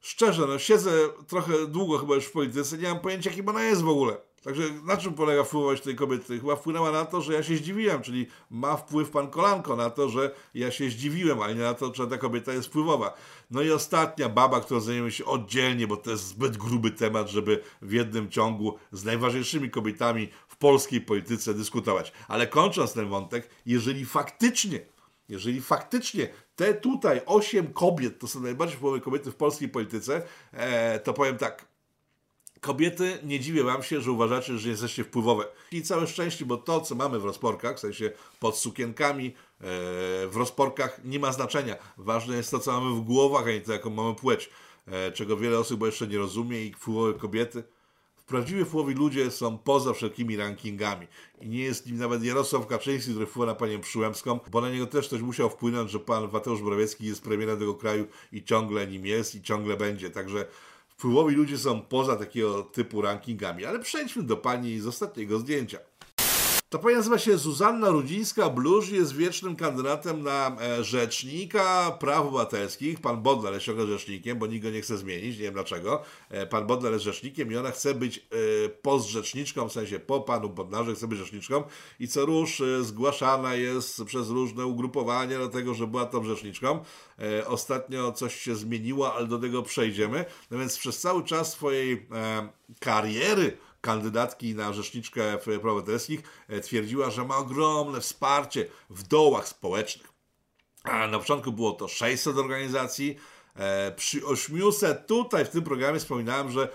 Speaker 1: Szczerze, no siedzę trochę długo chyba już w polityce, nie mam pojęcia, kim ona jest w ogóle. Także na czym polega wpływowość tej kobiety? Chyba wpłynęła na to, że ja się zdziwiłem, czyli ma wpływ pan Kolanko na to, że ja się zdziwiłem, ale nie na to, czy ta kobieta jest wpływowa. No i ostatnia baba, którą zajmiemy się oddzielnie, bo to jest zbyt gruby temat, żeby w jednym ciągu z najważniejszymi kobietami w polskiej polityce dyskutować. Ale kończąc ten wątek, jeżeli faktycznie jeżeli faktycznie te tutaj osiem kobiet to są najbardziej wpływowe kobiety w polskiej polityce, e, to powiem tak, Kobiety, nie dziwię wam się, że uważacie, że jesteście wpływowe. I całe szczęście, bo to, co mamy w rozporkach, w sensie pod sukienkami, e, w rozporkach nie ma znaczenia. Ważne jest to, co mamy w głowach, a nie to, jaką mamy płeć. E, czego wiele osób jeszcze nie rozumie i wpływowe kobiety. Prawdziwi wpływowi ludzie są poza wszelkimi rankingami. I nie jest nim nawet Jarosław Kaczyński, który wpływa na panią Przyłębską, bo na niego też ktoś musiał wpłynąć, że pan Mateusz Morawiecki jest premierem tego kraju i ciągle nim jest i ciągle będzie. Także wpływowi ludzie są poza takiego typu rankingami. Ale przejdźmy do pani z ostatniego zdjęcia. Ta pani nazywa się Zuzanna Rudzińska-Blusz jest wiecznym kandydatem na e, rzecznika praw obywatelskich. Pan Bodnar jest ciągle rzecznikiem, bo nikt go nie chce zmienić, nie wiem dlaczego. E, pan Bodnar jest rzecznikiem i ona chce być e, postrzeczniczką, w sensie po panu Bodnarze chce być rzeczniczką i co rusz zgłaszana jest przez różne ugrupowania do tego, że była tą rzeczniczką. Ostatnio coś się zmieniło, ale do tego przejdziemy. No więc przez cały czas swojej kariery kandydatki na rzeczniczkę praw obywatelskich e, twierdziła, że ma ogromne wsparcie w dołach społecznych. A na początku było to 600 organizacji, e, przy 800 tutaj w tym programie wspominałem, że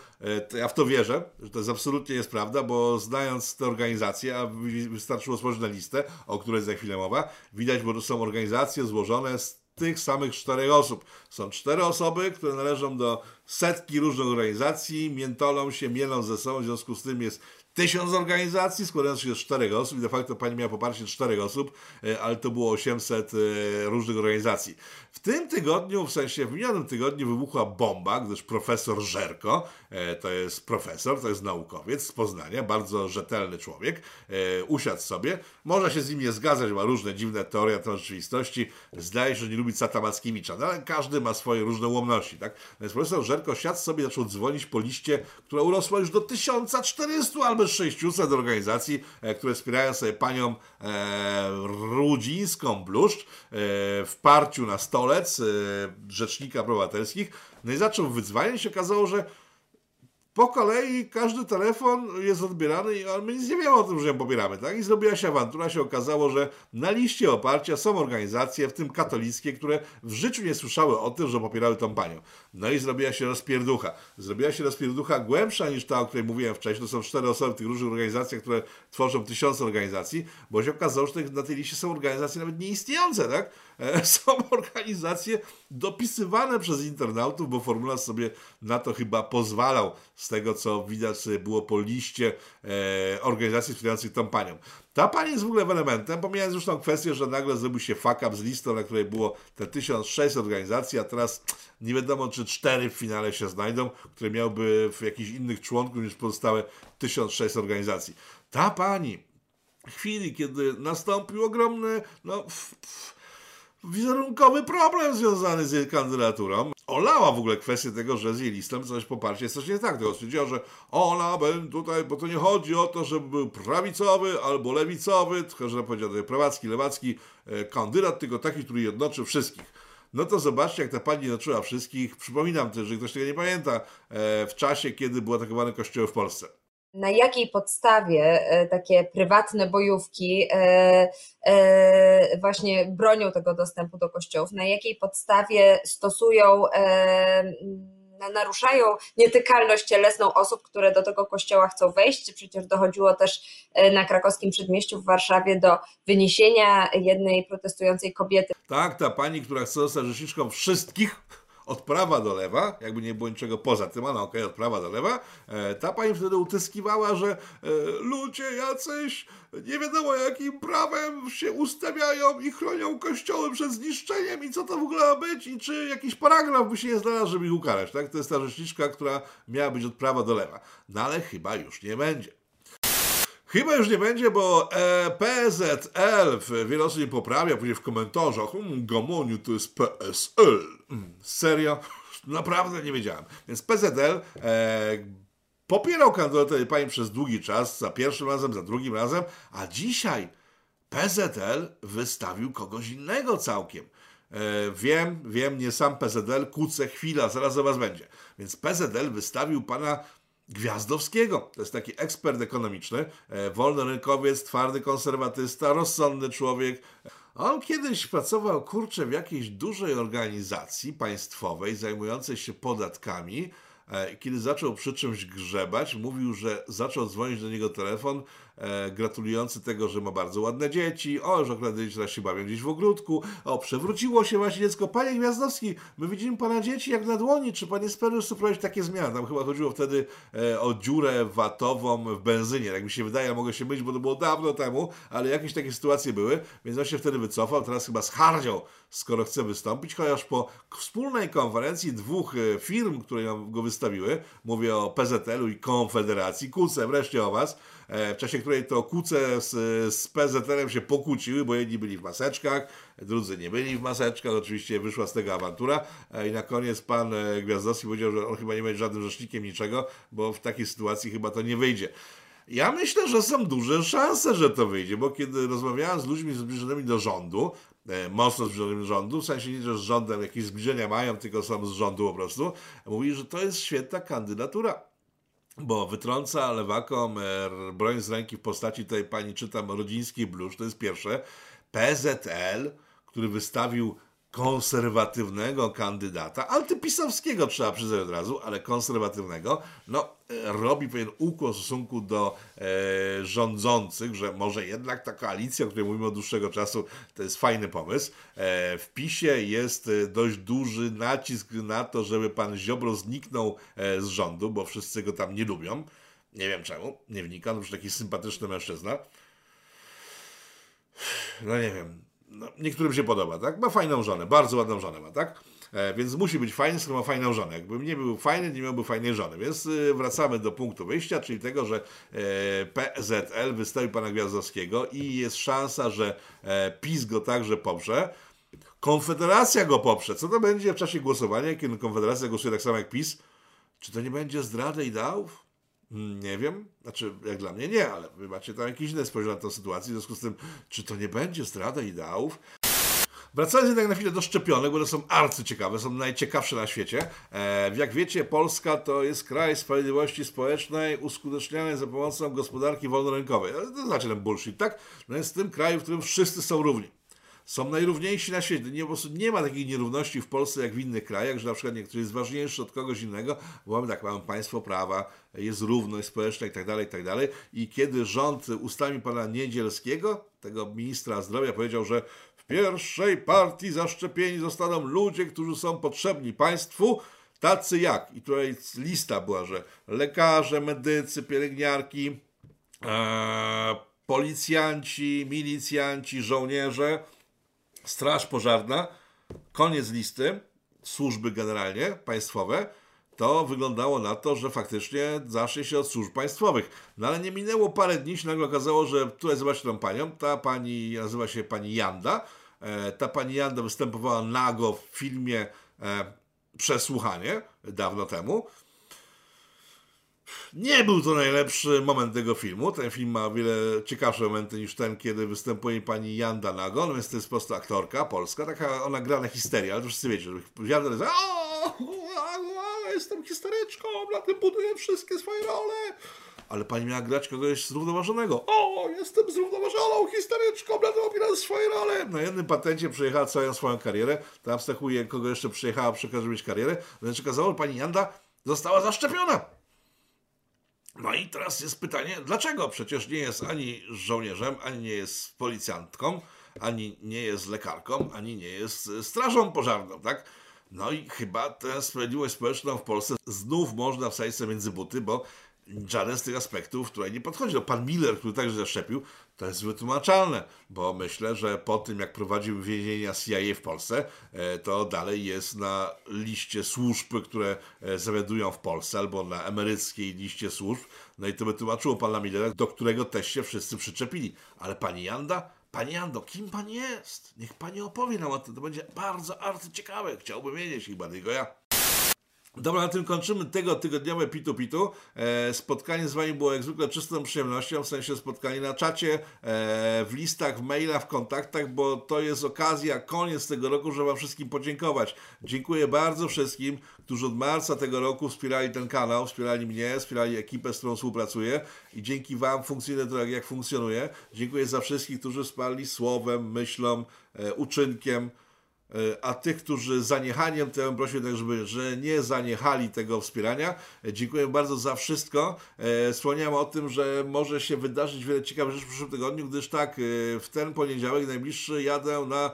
Speaker 1: e, ja w to wierzę, że to jest absolutnie jest prawda, bo znając te organizacje, a wystarczyło spojrzeć na listę, o której za chwilę mowa, widać, bo to są organizacje złożone z tych samych czterech osób. Są cztery osoby, które należą do setki różnych organizacji, miętolą się, mielą ze sobą, w związku z tym jest tysiąc organizacji składających się z czterech osób i de facto pani miała poparcie czterech osób, e, ale to było 800 e, różnych organizacji. W tym tygodniu, w sensie w minionym tygodniu wybuchła bomba, gdyż profesor Żerko, e, to jest profesor, to jest naukowiec z Poznania, bardzo rzetelny człowiek, usiadł sobie, można się z nim nie zgadzać, ma różne dziwne teorie na rzeczywistości, zdaje się, że nie lubi Cata Mackiewicza, no ale każdy ma swoje różne ułomności, tak? Więc profesor Żerko siadł sobie, zaczął dzwonić po liście, która urosła już do 1400 albo 600 organizacji, e, które wspierają sobie panią e, Rudzińską Bluszcz e, w parciu na stolec Rzecznika Praw Obywatelskich. No i zaczął wyzwanie i się okazało, że po kolei każdy telefon jest odbierany i my nic nie wiemy o tym, że ją pobieramy, tak? I zrobiła się awantura, się okazało, że na liście oparcia są organizacje, w tym katolickie, które w życiu nie słyszały o tym, że popierały tą panią. No i zrobiła się rozpierducha. Zrobiła się rozpierducha głębsza niż ta, o której mówiłem wcześniej. To są cztery osoby w tych różnych organizacjach, które tworzą tysiące organizacji, bo się okazało, że na tej liście są organizacje nawet nieistniejące, tak? E, [laughs] są organizacje dopisywane przez internautów, bo formularz sobie na to chyba pozwalał, z tego co widać sobie było po liście e, organizacji wspierających tą panią. Ta pani jest w ogóle elementem, pomijając już tą kwestię, że nagle zrobił się fuck up z listą, na której było te 1600 organizacji, a teraz nie wiadomo, czy cztery w finale się znajdą, które miałyby w jakichś innych członków niż pozostałe 1600 organizacji. Ta pani w chwili, kiedy nastąpił ogromny, no, pff, pff, wizerunkowy problem związany z jej kandydaturą. Olała w ogóle kwestię tego, że z jej listem coś poparcie jest coś nie tak. Tylko stwierdziła, że ona tutaj, bo to nie chodzi o to, żeby był prawicowy albo lewicowy, tylko że powiedział prawacki, lewacki e, kandydat, tylko taki, który jednoczy wszystkich. No to zobaczcie, jak ta pani jednoczyła wszystkich. Przypominam też, że ktoś tego nie pamięta, e, w czasie, kiedy były atakowane kościoły w Polsce
Speaker 3: na jakiej podstawie e, takie prywatne bojówki e, e, właśnie bronią tego dostępu do kościołów, na jakiej podstawie stosują naruszają nietykalność cielesną osób, które do tego kościoła chcą wejść. Przecież dochodziło też na krakowskim przedmieściu w Warszawie do wyniesienia jednej protestującej kobiety.
Speaker 1: Tak, ta pani, która chce zostać rzeczniczką wszystkich od prawa do lewa, jakby nie było niczego poza tym, ale okej, okay, od prawa do lewa, e, ta pani wtedy utyskiwała, że e, ludzie jacyś nie wiadomo jakim prawem się ustawiają i chronią kościoły przed zniszczeniem i co to w ogóle ma być i czy jakiś paragraf by się nie znalazł, żeby ich ukarać, tak? To jest ta rzeczniczka, która miała być od prawa do lewa. No ale chyba już nie będzie. Chyba już nie będzie, bo e, PZL wiele osób nie poprawia, później w komentarzach, hmm, Gamoniu to jest PSL. Hmm, serio? [laughs] Naprawdę nie wiedziałem. Więc PZL e, popierał kandydaturę pani przez długi czas, za pierwszym razem, za drugim razem, a dzisiaj PZL wystawił kogoś innego całkiem. E, wiem, wiem, nie sam PZL, kucę, chwila, zaraz o was będzie. Więc PZL wystawił pana Gwiazdowskiego. To jest taki ekspert ekonomiczny, e, wolnorynkowiec, twardy konserwatysta, rozsądny człowiek. On kiedyś pracował, kurczę, w jakiejś dużej organizacji państwowej zajmującej się podatkami. E, kiedy zaczął przy czymś grzebać, mówił, że zaczął dzwonić do niego telefon e, gratulujący tego, że ma bardzo ładne dzieci, o, że akurat teraz się bawią gdzieś w ogródku, o, przewróciło się właśnie dziecko. Panie Gwiazdowski, my widzimy pana dzieci jak na dłoni, czy pan jest spełnił wprowadzić takie zmiany? Tam chyba chodziło wtedy e, o dziurę watową w benzynie, jak mi się wydaje, mogę się mylić, bo to było dawno temu, ale jakieś takie sytuacje były, więc on się wtedy wycofał, teraz chyba schardział, skoro chce wystąpić, chociaż po wspólnej konferencji dwóch e, firm, które go wystawiły, mówię o PZL-u i Konfederacji, kłócę wreszcie o was, w czasie której to kuce z, z PZL-em się pokłóciły, bo jedni byli w maseczkach, drudzy nie byli w maseczkach, oczywiście wyszła z tego awantura. E, i na koniec pan e, Gwiazdowski powiedział, że on chyba nie będzie żadnym rzecznikiem niczego, bo w takiej sytuacji chyba to nie wyjdzie. Ja myślę, że są duże szanse, że to wyjdzie, bo kiedy rozmawiałem z ludźmi zbliżonymi do rządu, mocno zbliżonymi do rządu, w sensie nie, że z rządem jakieś zbliżenia mają, tylko są z rządu po prostu, mówi, że to jest świetna kandydatura bo wytrąca lewakom e, broń z ręki w postaci tej pani czytam rodzińskiej blusz, to jest pierwsze. PZL, który wystawił konserwatywnego kandydata, antypisowskiego trzeba przyznać od razu, ale konserwatywnego, no robi pewien ukłon w stosunku do e, rządzących, że może jednak ta koalicja, o której mówimy od dłuższego czasu, to jest fajny pomysł. E, w PiSie jest e, dość duży nacisk na to, żeby pan Ziobro zniknął e, z rządu, bo wszyscy go tam nie lubią. Nie wiem czemu, nie wnikam, już taki sympatyczny mężczyzna. No nie wiem, no, niektórym się podoba, tak? Ma fajną żonę, bardzo ładną żonę ma, tak? E, więc musi być fajny, skoro ma fajną żonę. Jakbym nie był fajny, nie miałby fajnej żony. Więc y, wracamy do punktu wyjścia, czyli tego, że e, PZL wystawi pana Gwiazdowskiego i jest szansa, że e, PiS go także poprze. Konfederacja go poprze. Co to będzie w czasie głosowania, kiedy Konfederacja głosuje tak samo jak PiS? Czy to nie będzie zdrada ideałów? Hmm, nie wiem, znaczy jak dla mnie nie, ale wy macie tam jakieś inne spojrzenie na tę sytuację, w związku z tym, czy to nie będzie zdrada ideałów? Wracając jednak na chwilę do szczepionek, bo one są arcyciekawe, są najciekawsze na świecie. E, jak wiecie, Polska to jest kraj sprawiedliwości społecznej uskuteczniany za pomocą gospodarki wolnorynkowej. To znaczy ten bullshit, tak? No jest tym kraju, w którym wszyscy są równi są najrówniejsi na świecie. Nie, nie ma takiej nierówności w Polsce jak w innych krajach, że na przykład niektórzy jest ważniejszy od kogoś innego, bo mamy tak, mamy państwo prawa, jest równość społeczna i tak dalej, i tak dalej. I kiedy rząd ustami pana Niedzielskiego, tego ministra zdrowia, powiedział, że w pierwszej partii zaszczepieni zostaną ludzie, którzy są potrzebni państwu, tacy jak, i tutaj lista była, że lekarze, medycy, pielęgniarki, ee, policjanci, milicjanci, żołnierze, Straż Pożarna, koniec listy, służby generalnie państwowe, to wyglądało na to, że faktycznie zacznie się od służb państwowych. No ale nie minęło parę dni, się nagle okazało, że tutaj zobaczcie tą panią, ta pani nazywa się pani Janda. E, ta pani Janda występowała nago w filmie e, Przesłuchanie dawno temu. Nie był to najlepszy moment tego filmu. Ten film ma wiele ciekawsze momenty niż ten, kiedy występuje pani Janda Nagon, więc to jest po prostu aktorka polska, taka ona gra na histerię, ale to wszyscy wiecie, że Janda jest jestem histeryczką, na tym buduję wszystkie swoje role. Ale pani miała grać kogoś zrównoważonego. O, jestem zrównoważoną historyczką, będę opierał swoje role. Na jednym patencie przejechała całą swoją karierę. Tam abstrahuję, kogo jeszcze przyjechała przy okazji mieć karierę. Znaczy okazało, że pani Janda została zaszczepiona. No i teraz jest pytanie, dlaczego? Przecież nie jest ani żołnierzem, ani nie jest policjantką, ani nie jest lekarką, ani nie jest strażą pożarną, tak? No i chyba tę sprawiedliwość społeczną w Polsce znów można wsadzić sobie między buty, bo żaden z tych aspektów tutaj nie podchodzi. No, pan Miller, który także zaszczepił, to jest wytłumaczalne, bo myślę, że po tym, jak prowadził więzienia CIA w Polsce, e, to dalej jest na liście służb, które e, zawiadują w Polsce, albo na emeryckiej liście służb. No i to wytłumaczyło pana Millera, do którego też się wszyscy przyczepili. Ale pani Janda? Pani Jando, kim pani jest? Niech pani opowie nam o tym, to będzie bardzo, bardzo ciekawe. Chciałbym wiedzieć, chyba tylko ja. Dobra, na tym kończymy tego tygodniowe Pitu Pitu. E, spotkanie z Wami było jak zwykle czystą przyjemnością, w sensie spotkanie na czacie, e, w listach, w mailach, w kontaktach, bo to jest okazja, koniec tego roku, żeby Wam wszystkim podziękować. Dziękuję bardzo wszystkim, którzy od marca tego roku wspierali ten kanał, wspierali mnie, wspierali ekipę, z którą współpracuję i dzięki Wam funkcjonuje to, jak funkcjonuje. Dziękuję za wszystkich, którzy wsparli słowem, myślą, e, uczynkiem, a tych, którzy zaniechaniem, to ja bym prosił tak, żeby że nie zaniechali tego wspierania. E, dziękuję bardzo za wszystko. E, wspomniałem o tym, że może się wydarzyć wiele ciekawych rzeczy w przyszłym tygodniu, gdyż tak, w ten poniedziałek najbliższy jadę na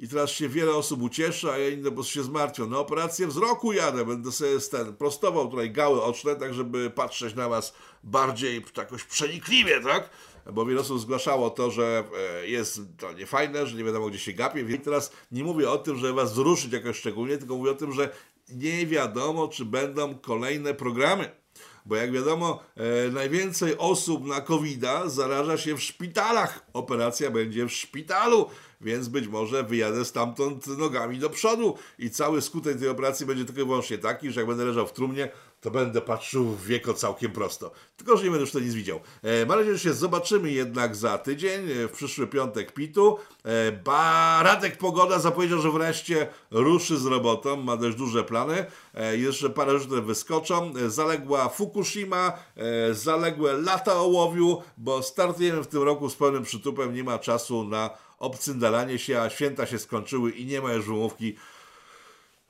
Speaker 1: i teraz się wiele osób ucieszy, a ja inne po prostu się zmartwią. Na operację wzroku jadę, będę sobie ten, prostował tutaj gały oczne, tak żeby patrzeć na was bardziej jakoś przenikliwie, tak? Bo wiele osób zgłaszało to, że e, jest to niefajne, że nie wiadomo gdzie się gapie, więc teraz nie mówię o tym, że was wzruszyć jakoś szczególnie, tylko mówię o tym, że nie wiadomo, czy będą kolejne programy. Bo jak wiadomo, e, najwięcej osób na covid zaraża się w szpitalach. Operacja będzie w szpitalu, więc być może wyjadę stamtąd nogami do przodu i cały skutek tej operacji będzie tylko i wyłącznie taki, że jak będę leżał w trumnie, to będę patrzył w wieko całkiem prosto. Tylko, że nie będę już to nic widział. E, mam nadzieję, że się zobaczymy jednak za tydzień, e, w przyszły piątek Pitu. E, Baradek Pogoda zapowiedział, że wreszcie ruszy z robotą, ma dość duże plany. E, jeszcze parę rzeczy wyskoczą. E, zaległa Fukushima, e, zaległe lata ołowiu, bo startujemy w tym roku z pełnym przytupem, nie ma czasu na obcyndalanie się, a święta się skończyły i nie ma już wymówki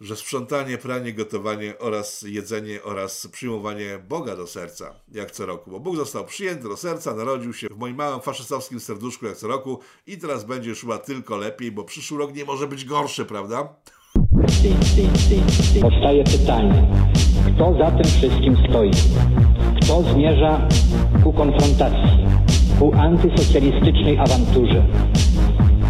Speaker 1: że sprzątanie, pranie, gotowanie oraz jedzenie oraz przyjmowanie Boga do serca, jak co roku. Bo Bóg został przyjęty do serca, narodził się w moim małym faszystowskim serduszku, jak co roku i teraz będzie chyba tylko lepiej, bo przyszły rok nie może być gorszy, prawda?
Speaker 4: Powstaje pytanie, kto za tym wszystkim stoi? Kto zmierza ku konfrontacji, ku antysocjalistycznej awanturze?